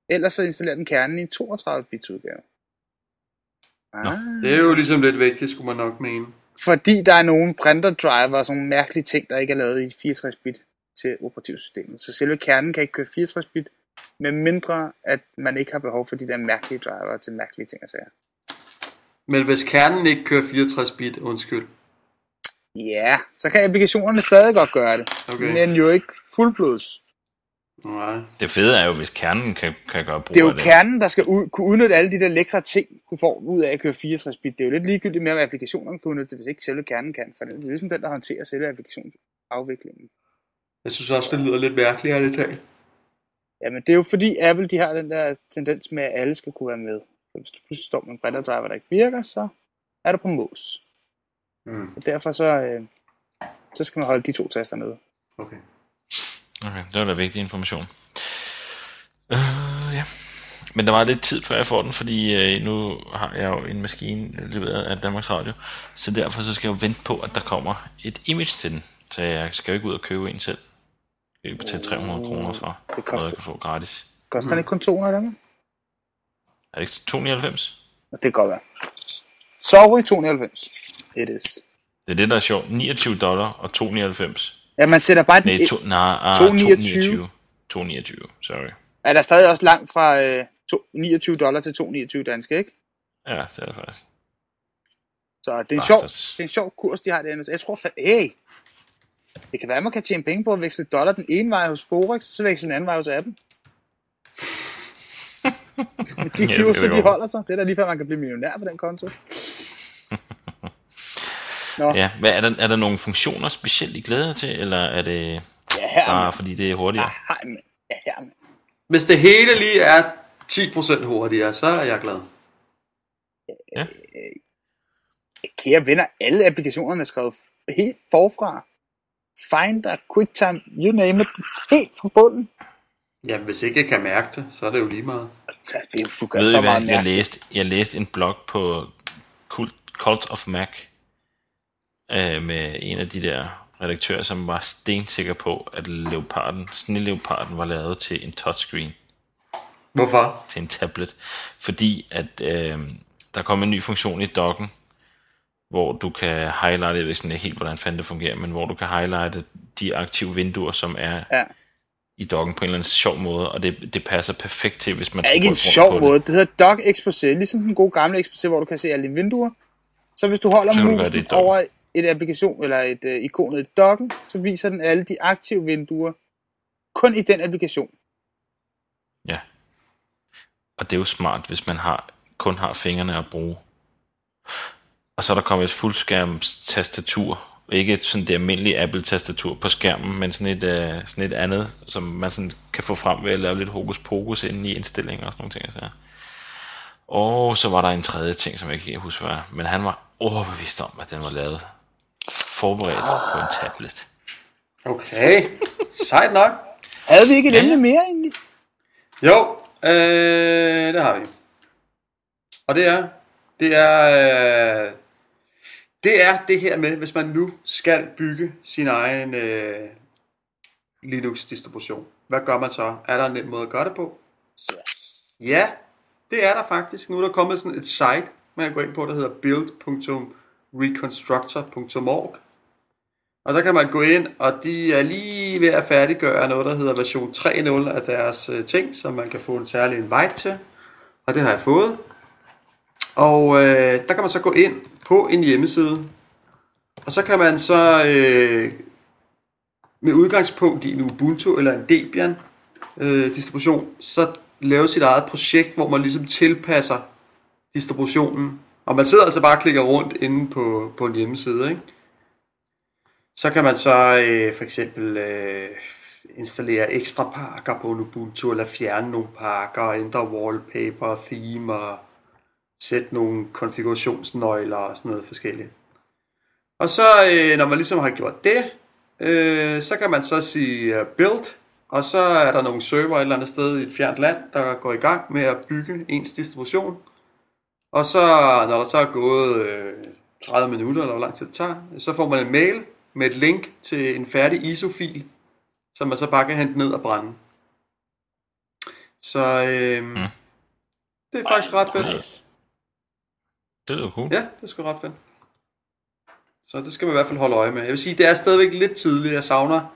Speaker 3: Ellers så installerer den kernen i en 32-bits udgave. Ah,
Speaker 2: Det er jo ligesom lidt vigtigt, skulle man nok mene.
Speaker 3: fordi der er nogle printer driver og sådan nogle mærkelige ting, der ikke er lavet i 64 bit til operativsystemet. Så selve kernen kan ikke køre 64 bit, med mindre at man ikke har behov for de der mærkelige driver til mærkelige ting og sager.
Speaker 2: Men hvis kernen ikke kører 64 bit, undskyld.
Speaker 3: Ja, så kan applikationerne stadig godt gøre det.
Speaker 2: Okay.
Speaker 3: Men jo ikke fuldblods.
Speaker 2: Nej.
Speaker 1: Det fede er jo, hvis kernen kan, kan gøre brug
Speaker 3: Det er jo
Speaker 1: af det.
Speaker 3: kernen, der skal ud, kunne udnytte alle de der lækre ting, du får ud af at køre 64 bit. Det er jo lidt ligegyldigt med, at applikationerne kan udnytte det, hvis ikke selve kernen kan. For det er ligesom den, der håndterer selve applikationsafviklingen.
Speaker 2: Jeg synes også, det lyder lidt mærkeligt, ærligt talt.
Speaker 3: Jamen, det er jo fordi Apple, de har den der tendens med, at alle skal kunne være med. Hvis du pludselig står med en printer driver, der ikke virker, så er du på mås.
Speaker 2: Mm.
Speaker 3: Og derfor så, øh, så skal man holde de to taster nede.
Speaker 2: Okay.
Speaker 1: Okay, det var da vigtig information. Øh, ja. Men der var lidt tid, før jeg får den, fordi øh, nu har jeg jo en maskine leveret af Danmarks Radio, så derfor så skal jeg jo vente på, at der kommer et image til den. Så jeg skal jo ikke ud og købe en selv. Jeg vil betale 300 kroner for
Speaker 3: Det
Speaker 1: noget,
Speaker 3: koster,
Speaker 1: jeg kan få gratis.
Speaker 3: koster den ikke kun 200 af dem?
Speaker 1: Er det ikke 299?
Speaker 3: Og det kan godt være. Sorry, 290. It is.
Speaker 1: Det er det, der er sjovt. 29 dollar og 299.
Speaker 3: Ja, man sætter bare
Speaker 1: Nej, to, nej, ah,
Speaker 3: 229.
Speaker 1: 229. 229, sorry.
Speaker 3: Er der stadig også langt fra øh, to, 29 dollar til 229 danske, ikke?
Speaker 1: Ja, det er det faktisk.
Speaker 3: Så det er en, sjov,
Speaker 1: Bastards.
Speaker 3: det er en sjov kurs, de har derinde. Jeg tror, fa- hey, det kan være, man kan tjene penge på at veksle dollar den ene vej hos Forex, så veksle den anden vej hos Apple. de
Speaker 1: Ja,
Speaker 3: kurser,
Speaker 1: kan
Speaker 3: de holder sig. Det er da lige før, man kan blive millionær på den konto. Nå, ja,
Speaker 1: Ja, hvad, er, der, er der nogle funktioner specielt, I glæder til, eller er det
Speaker 3: ja her,
Speaker 1: bare
Speaker 3: man.
Speaker 1: fordi det er hurtigere?
Speaker 3: Ja, her, man. Ja, her.
Speaker 2: Hvis det hele lige er 10% hurtigere, så er jeg glad.
Speaker 3: Kære venner, alle applikationerne er skrevet helt forfra. Finder, QuickTime, you name it, helt fra bunden.
Speaker 2: Jamen, hvis ikke jeg kan mærke det, så er det jo lige meget.
Speaker 3: Ja, det, du gør
Speaker 1: Ved
Speaker 3: så
Speaker 1: I hvad,
Speaker 3: meget
Speaker 1: jeg læste, jeg læste en blog på Cult, Cult of Mac øh, med en af de der redaktører, som var stensikker på, at leoparden, snilleoparden var lavet til en touchscreen,
Speaker 2: Hvorfor?
Speaker 1: til en tablet. Fordi at øh, der kom en ny funktion i docken, hvor du kan highlighte, jeg ved ikke helt, hvordan fanden det fungerer, men hvor du kan highlighte de aktive vinduer, som er
Speaker 3: Ja.
Speaker 1: i docken på en eller anden sjov måde, og det, det passer perfekt til, hvis man
Speaker 3: er
Speaker 1: skal
Speaker 3: ikke en sjov måde. Det hedder Dock Exposé, ligesom den gode gamle Exposé, hvor du kan se alle dine vinduer. Så hvis du holder
Speaker 1: Så
Speaker 3: musen
Speaker 1: det
Speaker 3: over et applikation eller et øh, ikon i dokken, så viser den alle de aktive vinduer kun i den applikation.
Speaker 1: Ja. Og det er jo smart, hvis man har, kun har fingrene at bruge. Og så er der kommet et fuldskærms tastatur. Ikke sådan det almindelige Apple-tastatur på skærmen, men sådan et, øh, sådan et andet, som man sådan kan få frem ved at lave lidt hokus pokus inde i indstillinger og sådan nogle ting. Så. Og så var der en tredje ting, som jeg ikke kan huske, hvad. Men han var overbevist om, at den var lavet forberedt på en tablet.
Speaker 2: Okay, sejt nok.
Speaker 3: Havde vi ikke et
Speaker 1: Ja.
Speaker 3: emne mere egentlig?
Speaker 2: Jo, øh, det har vi. Og det er, det er, øh, det er det her med, hvis man nu skal bygge sin egen øh, Linux-distribution. Hvad gør man så? Er der en nem måde at gøre det på? Ja, det er der faktisk. Nu er der kommet sådan et site, man kan gå ind på, der hedder build.reconstructor.org. Og der kan man gå ind, og de er lige ved at færdiggøre noget, der hedder version 3.0 af deres øh, ting, som man kan få en særlig invite til. Og det har jeg fået. Og øh, der kan man så gå ind på en hjemmeside, og så kan man så øh, med udgangspunkt i en Ubuntu eller en Debian øh, distribution, så lave sit eget projekt, hvor man ligesom tilpasser distributionen. Og man sidder altså bare og klikker rundt inde på, på en hjemmeside, ikke? Så kan man så øh, for eksempel øh, installere ekstra pakker på en Ubuntu, eller fjerne nogle pakker, ændre wallpaper, theme og sætte nogle konfigurationsnøgler og sådan noget forskelligt. Og så øh, når man ligesom har gjort det, øh, så kan man så sige uh, build, og så er der nogle server et eller andet sted i et fjernt land, der går i gang med at bygge ens distribution. Og så, når der så er gået øh, 30 minutter, eller hvor lang tid det tager, så får man en mail med et link til en færdig ISO-fil, som man så bare kan hente ned og brænde. Så øh, mm. det er faktisk ret fedt.
Speaker 3: Nice.
Speaker 1: Det lyder cool.
Speaker 2: Ja, det er sgu ret fedt. Så det skal man i hvert fald holde øje med. Jeg vil sige, det er stadigvæk lidt tidligt. Jeg savner,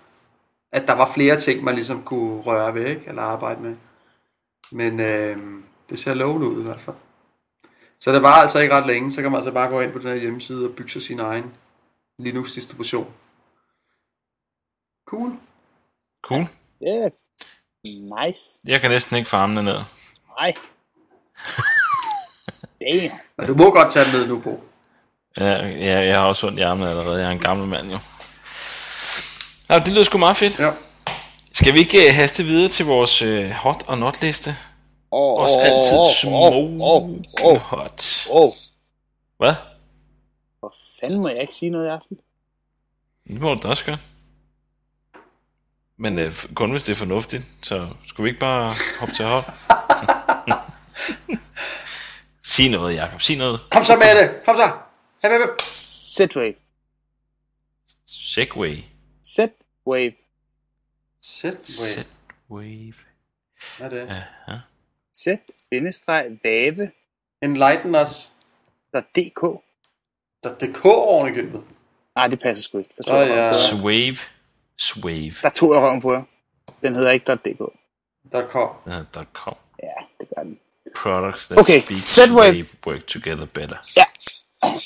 Speaker 2: at der var flere ting, man ligesom kunne røre ved, ikke? eller arbejde med. Men øh, det ser lovende ud i hvert fald. Så det var altså ikke ret længe, så kan man altså bare gå ind på den her hjemmeside og bygge sig sin egen Linux-distribution. Cool.
Speaker 1: Cool.
Speaker 3: Yeah. Nice.
Speaker 1: Jeg kan næsten ikke farme ned.
Speaker 3: Nej. Damn.
Speaker 2: Men du må godt tage den ned nu, Bo.
Speaker 1: Ja, ja, jeg har også ondt i armene allerede. Jeg er en gammel mand jo. Ja, det lyder sgu meget fedt.
Speaker 2: Ja.
Speaker 1: Skal vi ikke uh, haste videre til vores uh, hot og not liste?
Speaker 3: Oh,
Speaker 1: Også altid smoke
Speaker 3: oh, oh,
Speaker 1: hot.
Speaker 3: oh.
Speaker 1: Hvad?
Speaker 3: Fanden må jeg ikke sige noget i aften?
Speaker 1: Det må du da også gøre. Men uh, kun hvis det er fornuftigt, så skulle vi ikke bare hoppe til hot? Sig noget, Jacob. Sig noget.
Speaker 2: Kom så med det. Kom så. Hep, hep.
Speaker 3: Z-Wave.
Speaker 1: Segway.
Speaker 3: Z-Wave.
Speaker 2: Sæt. Wait.
Speaker 1: Z-Wave.
Speaker 2: Hvad er det?
Speaker 1: Aha.
Speaker 3: Z-Vave.
Speaker 2: Enlighten us.
Speaker 3: .dk.
Speaker 2: Der er DK oven i købet.
Speaker 3: Nej, det passer sgu ikke. Der tog, røven
Speaker 2: ja.
Speaker 1: Swave. Swave.
Speaker 3: der tog jeg røven på jer. Den hedder ikke .dk.
Speaker 2: Der kom.
Speaker 1: Uh, .com.
Speaker 3: Ja, det gør den.
Speaker 1: Products that
Speaker 3: Okay,
Speaker 1: speak
Speaker 3: Z-Wave.
Speaker 1: Wave work together better.
Speaker 3: Ja.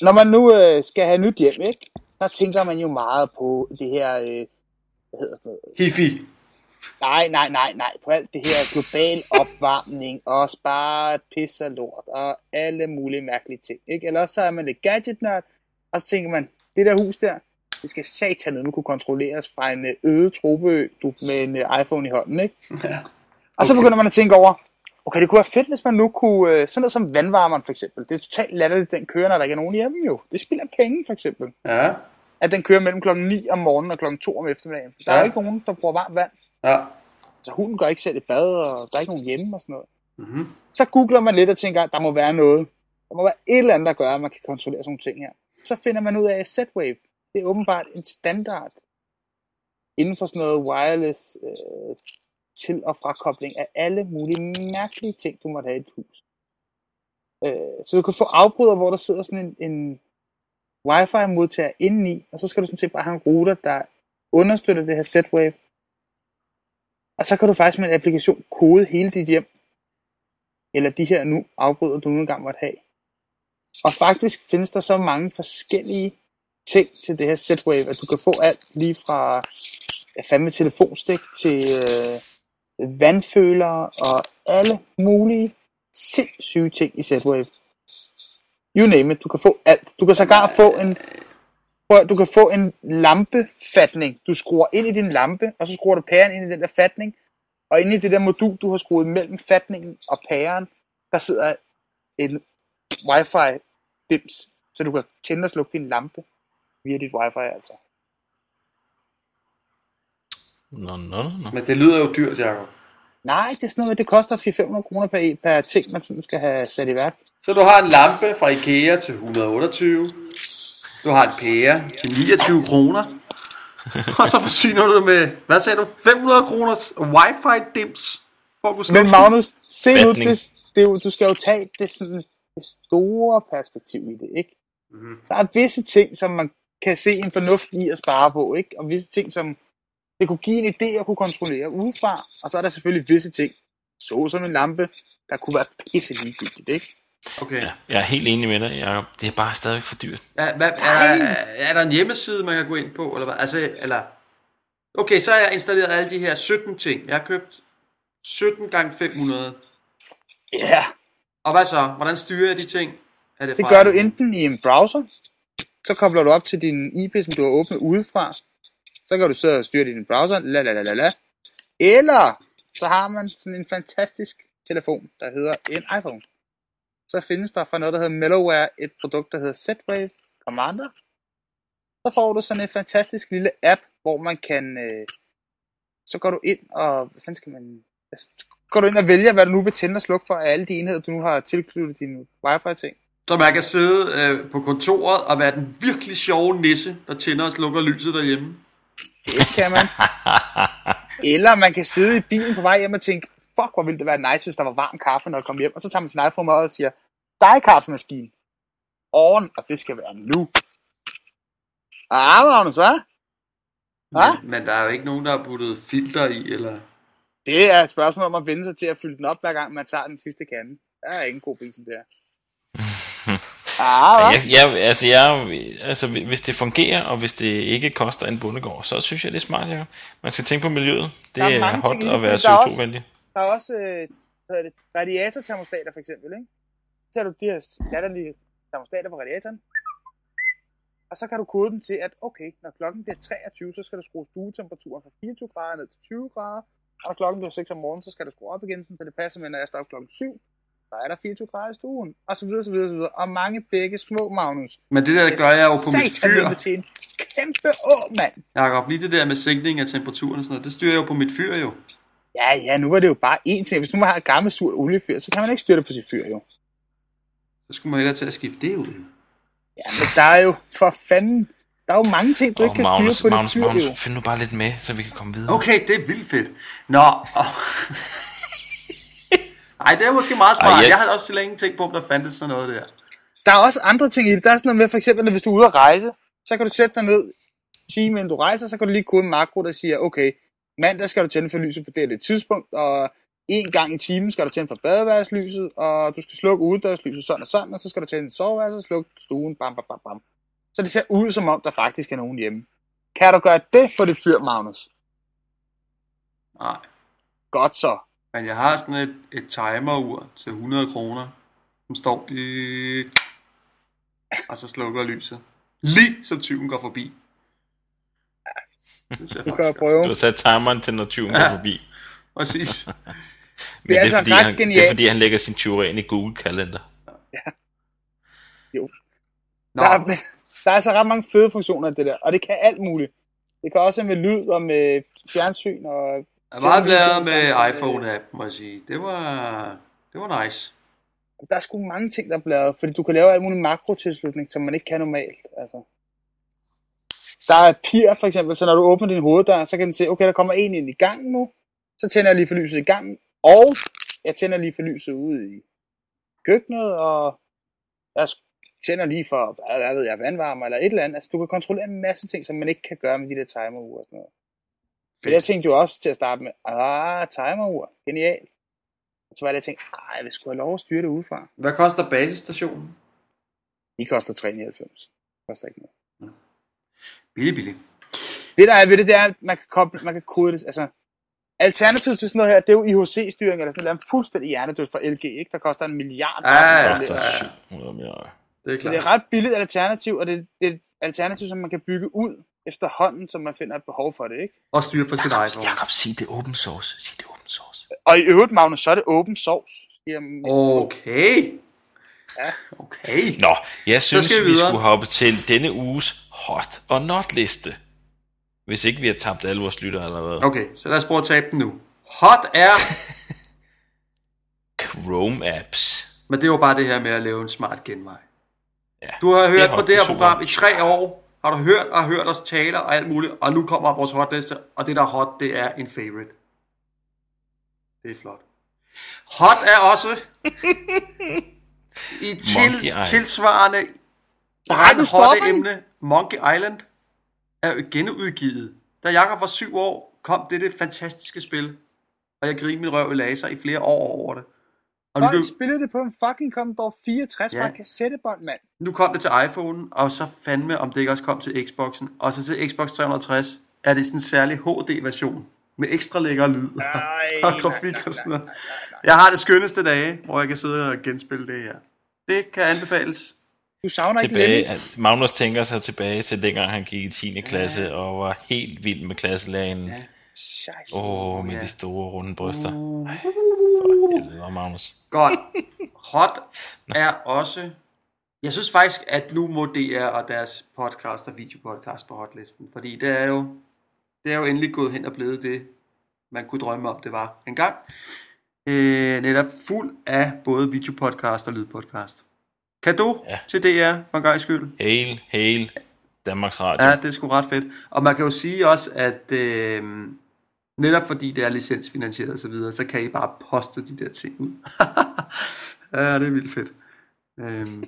Speaker 3: Når man nu øh, skal have nyt hjem, ikke? så tænker man jo meget på det her... Øh, hvad hedder sådan noget?
Speaker 2: Hifi.
Speaker 3: Nej, nej, nej, nej. På alt det her global opvarmning og spare pis og lort og alle mulige mærkelige ting. Ikke? Eller så er man lidt gadgetnørd, og så tænker man, det der hus der, det skal satanet nu kunne kontrolleres fra en øh, øde tropeø med en øh, iPhone i hånden. Ikke?
Speaker 2: Ja.
Speaker 3: Og så
Speaker 2: Okay.
Speaker 3: begynder man at tænke over, okay, det kunne være fedt, hvis man nu kunne, øh, sådan noget som vandvarmeren for eksempel, det er totalt latterligt, den kører, når der ikke er nogen hjemme jo. Det spiller penge for eksempel,
Speaker 2: Ja.
Speaker 3: At den kører mellem klokken 9 om morgenen og klokken 2 om eftermiddagen. Der er
Speaker 2: Ja.
Speaker 3: jo ikke nogen, der bruger varmt vand.
Speaker 2: Ja.
Speaker 3: Så hunden går ikke selv i bad, og der er ikke nogen hjemme og sådan noget.
Speaker 2: Mm-hmm.
Speaker 3: Så googler man lidt og tænker, der må være noget. Der må være et eller andet, der gør, at man kan kontrollere sådan nogle ting her. Så finder man ud af, at Z-Wave, det er åbenbart en standard inden for sådan noget wireless øh, til- og frakobling af alle mulige mærkelige ting, du måtte have i et hus. Øh, så du kan få afbryder, hvor der sidder sådan en, en wifi-modtager indeni, og så skal du sådan set bare have en router, der understøtter det her Z-Wave. Og så kan du faktisk med en applikation kode hele dit hjem, eller de her nu afbryder, du nu engang måtte have. Og faktisk findes der så mange forskellige ting til det her Z-Wave, at du kan få alt lige fra ja, fandme telefonstik til øh, vandfølere og alle mulige sindssyge ting i Z-Wave. You name it, du kan få alt. Du kan sågar få en prøv, du kan få en lampefatning. Du skruer ind i din lampe, og så skruer du pæren ind i den der fatning. Og inde i det der modul, du har skruet mellem fatningen og pæren, der sidder en wifi dims, så du kan tænde og slukke din lampe via dit wifi altså.
Speaker 1: Nå, nå, nå, nå.
Speaker 2: Men det lyder jo dyrt, Jacob.
Speaker 3: Nej, det er sådan noget med, det koster 400-500 kroner per, per ting, man sådan skal have sat i værk.
Speaker 2: Så du har en lampe fra Ikea til 128. Du har en pære til 29 kroner. Og så forsyner du med, hvad sagde du, 500 kroners wifi dims. For at kunne slukke
Speaker 3: Men Magnus, se nu, det, det, er jo- du skal jo tage det, sådan, det store perspektiv i det, ikke?
Speaker 2: Mhm.
Speaker 3: Der er visse ting, som man kan se en fornuft i at spare på, ikke? Og visse ting, som det kunne give en idé at kunne kontrollere udefra. Og så er der selvfølgelig visse ting, så som en lampe, der kunne være pisse ligegyldigt, ikke?
Speaker 2: Okay.
Speaker 1: Ja, jeg er helt enig med dig. Jeg, det er bare stadigvæk for dyrt.
Speaker 2: Ja, hvad, er, er der en hjemmeside, man kan gå ind på? Eller hvad? Altså, eller... Okay, så har jeg installeret alle de her 17 ting. Jeg har købt 17 gange 500.
Speaker 3: Ja,
Speaker 2: Og hvad så? Hvordan styrer jeg de ting? Er det,
Speaker 3: det
Speaker 2: fra-
Speaker 3: gør du enten i en browser, så kobler du op til din IP, som du har åbnet udefra, så kan du så styre din browser, la la la la la. Eller så har man sådan en fantastisk telefon, der hedder en iPhone. Så findes der fra noget, der hedder Mellowware, et produkt, der hedder Z-Wave Commander. Så får du sådan en fantastisk lille app, hvor man kan, øh, så går du ind og, hvad fanden skal man, altså, går du ind og vælger, hvad du nu vil tænde og slukke for af alle de enheder, du nu har tilknyttet dine wifi-ting.
Speaker 2: Så man kan sidde øh, på kontoret og være den virkelig sjove nisse, der tænder og slukker lyset derhjemme.
Speaker 3: Det kan man. Eller man kan sidde i bilen på vej hjem og tænke, fuck, hvor ville det være nice, hvis der var varm kaffe, når jeg kom hjem. Og så tager man sin iPhone med og siger, dig kaffemaskine. On, og det skal være nu. Ah, Magnus, hvad? Hva?
Speaker 2: Men, men der er jo ikke nogen, der har puttet filter i, eller...
Speaker 3: Det er et spørgsmål om at vende sig til at fylde den op, hver gang man tager den sidste kande. Der er ingen god prisen der. Ah, hva?
Speaker 1: Jeg, jeg, altså, jeg, altså, hvis det fungerer, og hvis det ikke koster en bundegård, så synes jeg, det er smart, ja. Man skal tænke på miljøet. Det
Speaker 3: Der er
Speaker 1: er, hot at være
Speaker 3: fordi der er også-
Speaker 1: CO2-venlig.
Speaker 3: Der er også øh, hvad hedder det, radiatortermostater for eksempel, ikke? Så har du de her latterlige termostater på radiatoren, og så kan du kode den til, at okay, når klokken bliver 23, så skal du skrue stuetemperaturen fra 24 grader ned til 20 grader, og når klokken bliver 6 om morgenen, så skal du skrue op igen, så det passer med, når jeg står op klokken 7, så er der 24 grader i stuen, og så videre, så videre, så videre. Og mange begge små, Magnus.
Speaker 2: Men det der det gør jeg jo på mit fyr.
Speaker 3: til en kæmpe å, mand.
Speaker 2: Jakob, lige det der med sænkning af temperaturen og sådan noget, det styrer jeg jo på mit fyr jo.
Speaker 3: Ja, ja, nu var det jo bare én ting. Hvis nu man har et gammelt surt oliefyr, så kan man ikke styre det på sit fyr, jo.
Speaker 2: Så skulle man hellere til at skifte det ud. jo.
Speaker 3: Ja, men der er jo for fanden... Der er jo mange ting, du
Speaker 1: Åh,
Speaker 3: ikke kan
Speaker 1: Magnus,
Speaker 3: styre på
Speaker 1: Magnus,
Speaker 3: dit fyr,
Speaker 1: Magnus,
Speaker 3: jo.
Speaker 1: find nu bare lidt med, så vi kan komme videre.
Speaker 2: Okay, det er vildt fedt. Nå. Oh. Ej, det er måske meget smart.
Speaker 1: Ej, jeg-
Speaker 2: jeg... har også så længe tænkt på, om der fandtes sådan noget der.
Speaker 3: Der er også andre ting i det. Der er sådan noget med, for eksempel, at hvis du er ude at rejse, så kan du sætte dig ned time inden du rejser, så kan du lige kode en makro, der siger, okay, mandag skal du tænde for lyset på det og det tidspunkt, og en gang i timen skal du tænde for badeværelseslyset, og du skal slukke udendørslyset sådan og sådan, og så skal du tænde soveværelset og slukke stuen, bam, bam, bam, bam. Så det ser ud som om, der faktisk er nogen hjemme. Kan du gøre det på det fyr, Magnus?
Speaker 2: Nej.
Speaker 3: Godt så.
Speaker 2: Men jeg har sådan et, et timerur til 100 kroner, som står i... Og så slukker lyset. Lige som tyven går forbi. Det
Speaker 3: Du kan prøve.
Speaker 1: Du har sat timeren til, når tyven går
Speaker 2: Ja.
Speaker 1: forbi.
Speaker 2: Præcis.
Speaker 1: Men
Speaker 3: Det er altså
Speaker 1: fordi,
Speaker 3: ret
Speaker 1: han, det er
Speaker 3: genialt.
Speaker 1: fordi, han lægger sin tyver ind i Google-kalender.
Speaker 2: Nå,
Speaker 3: Der er, der er altså ret mange fede funktioner i det der, og det kan alt muligt. Det kan også med lyd og med fjernsyn og
Speaker 2: Jeg er meget glad med iPhone-app, må jeg sige. Det var, det var nice.
Speaker 3: Der er sgu mange ting, der er bladret, fordi du kan lave alle mulige makrotilslutning, som man ikke kan normalt. Altså. Der er PIR for eksempel, så når du åbner din hoveddør, så kan den se, okay, der kommer en ind i gangen nu, så tænder jeg lige for lyset i gangen, og jeg tænder lige for lyset ude i køkkenet, og jeg tænder lige for, hvad, ved jeg, vandvarme eller et eller andet. Altså, du kan kontrollere en masse ting, som man ikke kan gøre med de der timerure og sådan noget. For jeg tænkte jo også til at starte med, ah, timerur, genialt. Og så var det, jeg tænkte, ej, jeg vil sgu have lov at styre det udefra.
Speaker 2: Hvad koster basisstationen?
Speaker 3: De koster 399. Det koster ikke noget.
Speaker 2: Billig, billig.
Speaker 3: Det der er ved det, det er, at man kan, koble, man kan kode det. Altså, Alternativet til sådan noget her, det er jo IHC-styring, eller sådan noget, fuldstændig hjernedødt for LG, ikke? Der koster en milliard.
Speaker 2: Ja, ja, ja.
Speaker 3: det.
Speaker 1: Er 700 milliarder.
Speaker 2: Det er
Speaker 3: Så det er
Speaker 2: klart.
Speaker 3: ret billigt alternativ, og det, det er et alternativ, som man kan bygge ud efterhånden, som man finder et behov for det, ikke?
Speaker 2: Og styre på sit iPhone.
Speaker 1: Jakob, sig det er open source. Sig det er open source.
Speaker 3: Og i øvrigt, Magnus, så er det open source. siger.
Speaker 2: Okay.
Speaker 3: Ja.
Speaker 2: Okay.
Speaker 1: Nå, jeg synes,
Speaker 2: skal vi
Speaker 1: vi, skulle hoppe til denne uges hot og not liste. Hvis ikke vi har tabt alle vores lyttere allerede.
Speaker 2: Okay, så lad os prøve at tabe den nu. Hot er,
Speaker 1: Chrome apps.
Speaker 2: men det er jo bare det her med at lave en smart genvej.
Speaker 1: Ja,
Speaker 2: Du har hørt
Speaker 1: det
Speaker 2: på det her
Speaker 1: er
Speaker 2: program i tre år. Har du hørt og hørt os tale og alt muligt, og nu kommer vores hotliste, og det der er hot, det er en favorite. Det er flot. Hot er også i til, tilsvarende
Speaker 3: Nej, du
Speaker 2: ret
Speaker 3: stopper
Speaker 2: hotte
Speaker 3: ikke.
Speaker 2: emne, Monkey Island, er jo genudgivet. Da Jakob var syv år, kom dette fantastiske spil, og jeg grinede min røv i laser i flere år over det. Og nu,
Speaker 3: Folk
Speaker 2: blev-
Speaker 3: spillede det på en fucking Commodore 64
Speaker 2: Ja.
Speaker 3: fra en kassettebånd, mand.
Speaker 2: nu kom det til iPhone, og så fandme, om det ikke også kom til Xboxen. Og så til Xbox 360 er det sådan en særlig HD-version med ekstra lækker lyd
Speaker 3: Nej,
Speaker 2: og
Speaker 3: nej,
Speaker 2: grafik
Speaker 3: nej,
Speaker 2: og sådan
Speaker 3: nej,
Speaker 2: noget. Jeg har det skønneste dage, hvor jeg kan sidde og genspille det her. Det kan anbefales.
Speaker 3: Du savner ikke
Speaker 1: Tilbage,
Speaker 3: Lemmings.
Speaker 1: at Magnus tænker sig tilbage til dengang han gik i 10. klasse og var helt vild med klasselæreren.
Speaker 2: Ja.
Speaker 3: Scheisse.
Speaker 1: Åh, oh, med
Speaker 2: Ja.
Speaker 1: de store runde bryster.
Speaker 2: Uh,
Speaker 1: Helvede, Magnus.
Speaker 2: Godt. Hot er også... Jeg synes faktisk, at nu må DR og deres podcast og videopodcast på hotlisten. Fordi det er jo, det er jo endelig gået hen og blevet det, man kunne drømme om, det var engang. Øh, netop fuld af både videopodcast og lydpodcast. Kan du ja.
Speaker 1: Ja.
Speaker 2: til DR for en gang skyld?
Speaker 1: Hail, hail, Danmarks Radio.
Speaker 2: Ja, det er sgu ret fedt. Og man kan jo sige også, at øh, netop fordi det er licensfinansieret og så videre, så kan I bare poste de der ting ud. ja, det er vildt fedt. Øhm,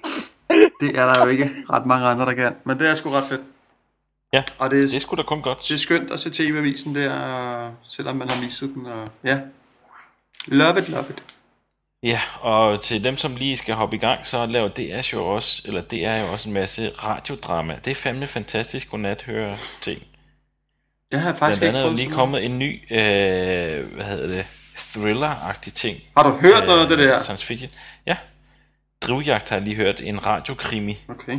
Speaker 2: det er der jo ikke ret mange andre, der kan. Men det er sgu ret fedt.
Speaker 1: Ja,
Speaker 2: Og det er,
Speaker 1: det er sgu da kun godt.
Speaker 2: det er skønt at se TV-avisen der, selvom man har misset den. Og, ja. Love it, love it.
Speaker 1: Ja, og til dem, som lige skal hoppe i gang, så laver DR jo også, eller det er jo også en masse radiodrama. Det er fandme fantastisk godnat høre ting.
Speaker 2: Det har jeg faktisk
Speaker 1: Blandt
Speaker 2: ikke
Speaker 1: andet er
Speaker 2: prøvet
Speaker 1: der lige kommet en ny, øh, hvad hedder det, thriller-agtig ting.
Speaker 2: Har du hørt noget af det der?
Speaker 1: Science fiction. Ja. Drivjagt har jeg lige hørt en radiokrimi.
Speaker 2: Okay.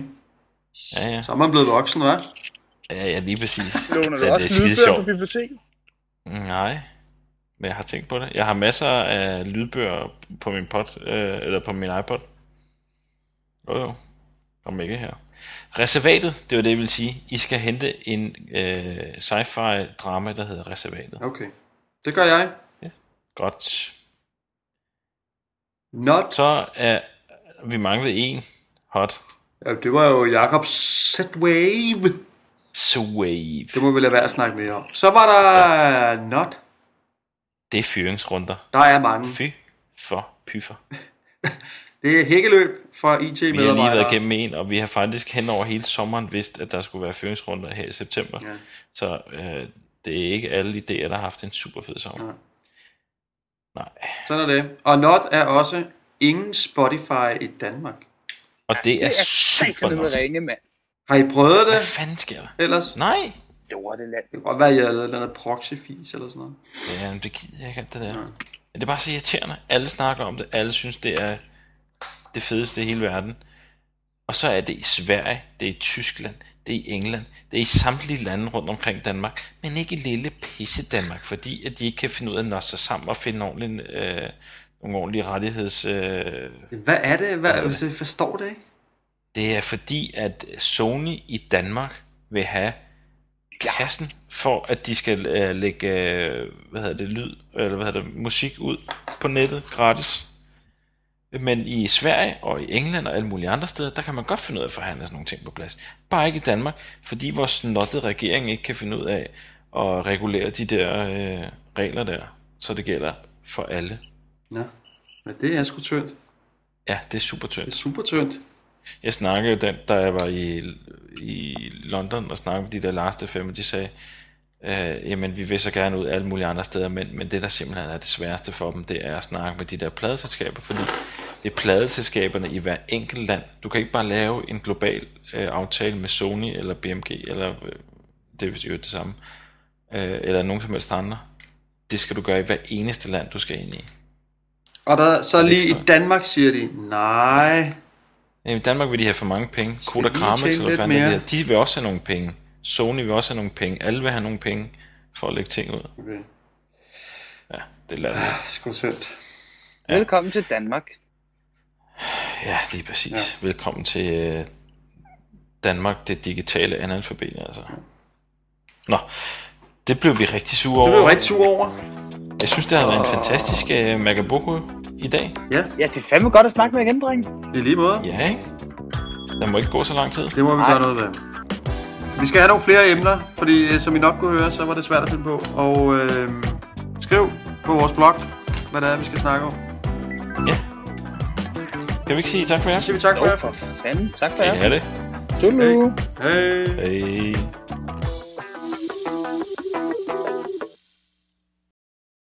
Speaker 1: Ja, ja.
Speaker 2: Så er man blevet voksen, hva'?
Speaker 1: Ja, ja, lige præcis.
Speaker 3: Låner du
Speaker 1: er
Speaker 3: også lydbøger på biblioteket?
Speaker 1: Nej, men jeg har tænkt på det. Jeg har masser af lydbøger på min pod, øh, eller på min iPod. Jo jo, kom ikke her. Reservatet, det var det, jeg vil sige. I skal hente en øh, sci-fi drama, der hedder Reservatet.
Speaker 2: Okay. Det gør jeg.
Speaker 1: Godt.
Speaker 2: Not
Speaker 1: Så er vi manglet en hot
Speaker 2: Ja, det var jo Jakobs Z-Wave.
Speaker 1: Swave.
Speaker 2: Det må vi lade være at snakke mere om. Så var der ja. Not.
Speaker 1: Det er fyringsrunder.
Speaker 2: Der er mange.
Speaker 1: Fy for pyffer.
Speaker 2: Det er hækkeløb for
Speaker 1: Vi har lige
Speaker 2: IT-medarbejdere.
Speaker 1: været igennem en, og vi har faktisk hen over hele sommeren vidst, at der skulle være fyringsrunder her i september.
Speaker 2: Ja.
Speaker 1: Så øh, det er ikke alle idéer, der har haft en super fed sommer.
Speaker 2: Ja.
Speaker 1: Nej.
Speaker 2: Sådan er det. Og Not er også ingen Spotify i Danmark.
Speaker 1: Og det er
Speaker 3: Det er
Speaker 1: super nok.
Speaker 3: ringe, mand.
Speaker 2: Har I prøvet det
Speaker 1: Hvad fanden sker der?
Speaker 2: ellers?
Speaker 1: Nej.
Speaker 3: Lorte land.
Speaker 2: Det kan godt være, at I har lavet et eller andet proxy-fees eller sådan noget.
Speaker 1: Ja, men det gider jeg ikke alt det der. Men det er bare så irriterende. Alle snakker om det. Alle synes, det er det fedeste i hele verden. Og så er det i Sverige, det er i Tyskland, det er i England, det er i samtlige lande rundt omkring Danmark, men ikke i lille pisse Danmark, fordi at de ikke kan finde ud af at nå sig sammen og finde ordentlig, øh, nogle ordentlige rettigheds... Øh,
Speaker 2: Hvad er det? Hvad, altså, jeg forstår det ikke.
Speaker 1: det er fordi, at Sony i Danmark vil have kassen for, at de skal øh, lægge øh, hvad hedder det, lyd, eller hvad hedder det, musik ud på nettet gratis. Men i Sverige og i England og alle mulige andre steder, der kan man godt finde ud af at forhandle sådan nogle ting på plads. Bare ikke i Danmark, fordi vores snottede regering ikke kan finde ud af at regulere de der øh, regler der, så det gælder for alle.
Speaker 2: Nå, men det er sgu tyndt.
Speaker 1: Ja, det er super
Speaker 2: Det er
Speaker 1: tyndt.
Speaker 2: super tyndt.
Speaker 1: Jeg snakkede jo den, da jeg var i, i London og snakkede med de der Last FM, og de sagde, øh, jamen vi vil så gerne ud alle mulige andre steder, men, men det der simpelthen er det sværeste for dem, det er at snakke med de der pladeselskaber, fordi det er pladeselskaberne i hver enkelt land. Du kan ikke bare lave en global øh, aftale med Sony eller BMG, eller øh, det er jo det samme, øh, eller nogen som helst andre. Det skal du gøre i hver eneste land, du skal ind i.
Speaker 2: Og der, så lige i. Danmark siger de, nej,
Speaker 1: I Danmark vil de have for mange penge. Koda Kramex, eller fanden her, de vil også have nogle penge. Sony vil også have nogle penge. Alle vil have nogle penge for at lægge ting ud.
Speaker 2: okay.
Speaker 1: Ja, det lader vi.
Speaker 2: det er sgu tyndt.
Speaker 3: Velkommen til Danmark.
Speaker 1: Ja, lige præcis. Ja. Velkommen til øh, Danmark, det digitale analfabet, altså. Nå, det blev vi rigtig sure
Speaker 2: Det
Speaker 1: over.
Speaker 2: blev jeg rigtig sur over.
Speaker 1: Jeg synes, det har været en fantastisk uh, Magaboko i dag.
Speaker 2: Ja,
Speaker 3: Ja, det er fandme godt at snakke med igen, dreng.
Speaker 2: i lige måde.
Speaker 1: Ja, ikke? Der må ikke gå så lang tid.
Speaker 2: Det må vi
Speaker 3: Nej.
Speaker 2: gøre noget ved. Vi skal have nogle flere emner, fordi øh, som I nok kunne høre, så var det svært at finde på. Og øh, skriv på vores blog, hvad det er, vi skal snakke om.
Speaker 1: Ja. Kan vi ikke sige tak for jer?
Speaker 2: Så siger vi tak for
Speaker 3: Jo,
Speaker 2: jer.
Speaker 3: for fanden. Tak for jer.
Speaker 1: have det?
Speaker 3: Tulu.
Speaker 2: Hej.
Speaker 1: Hej.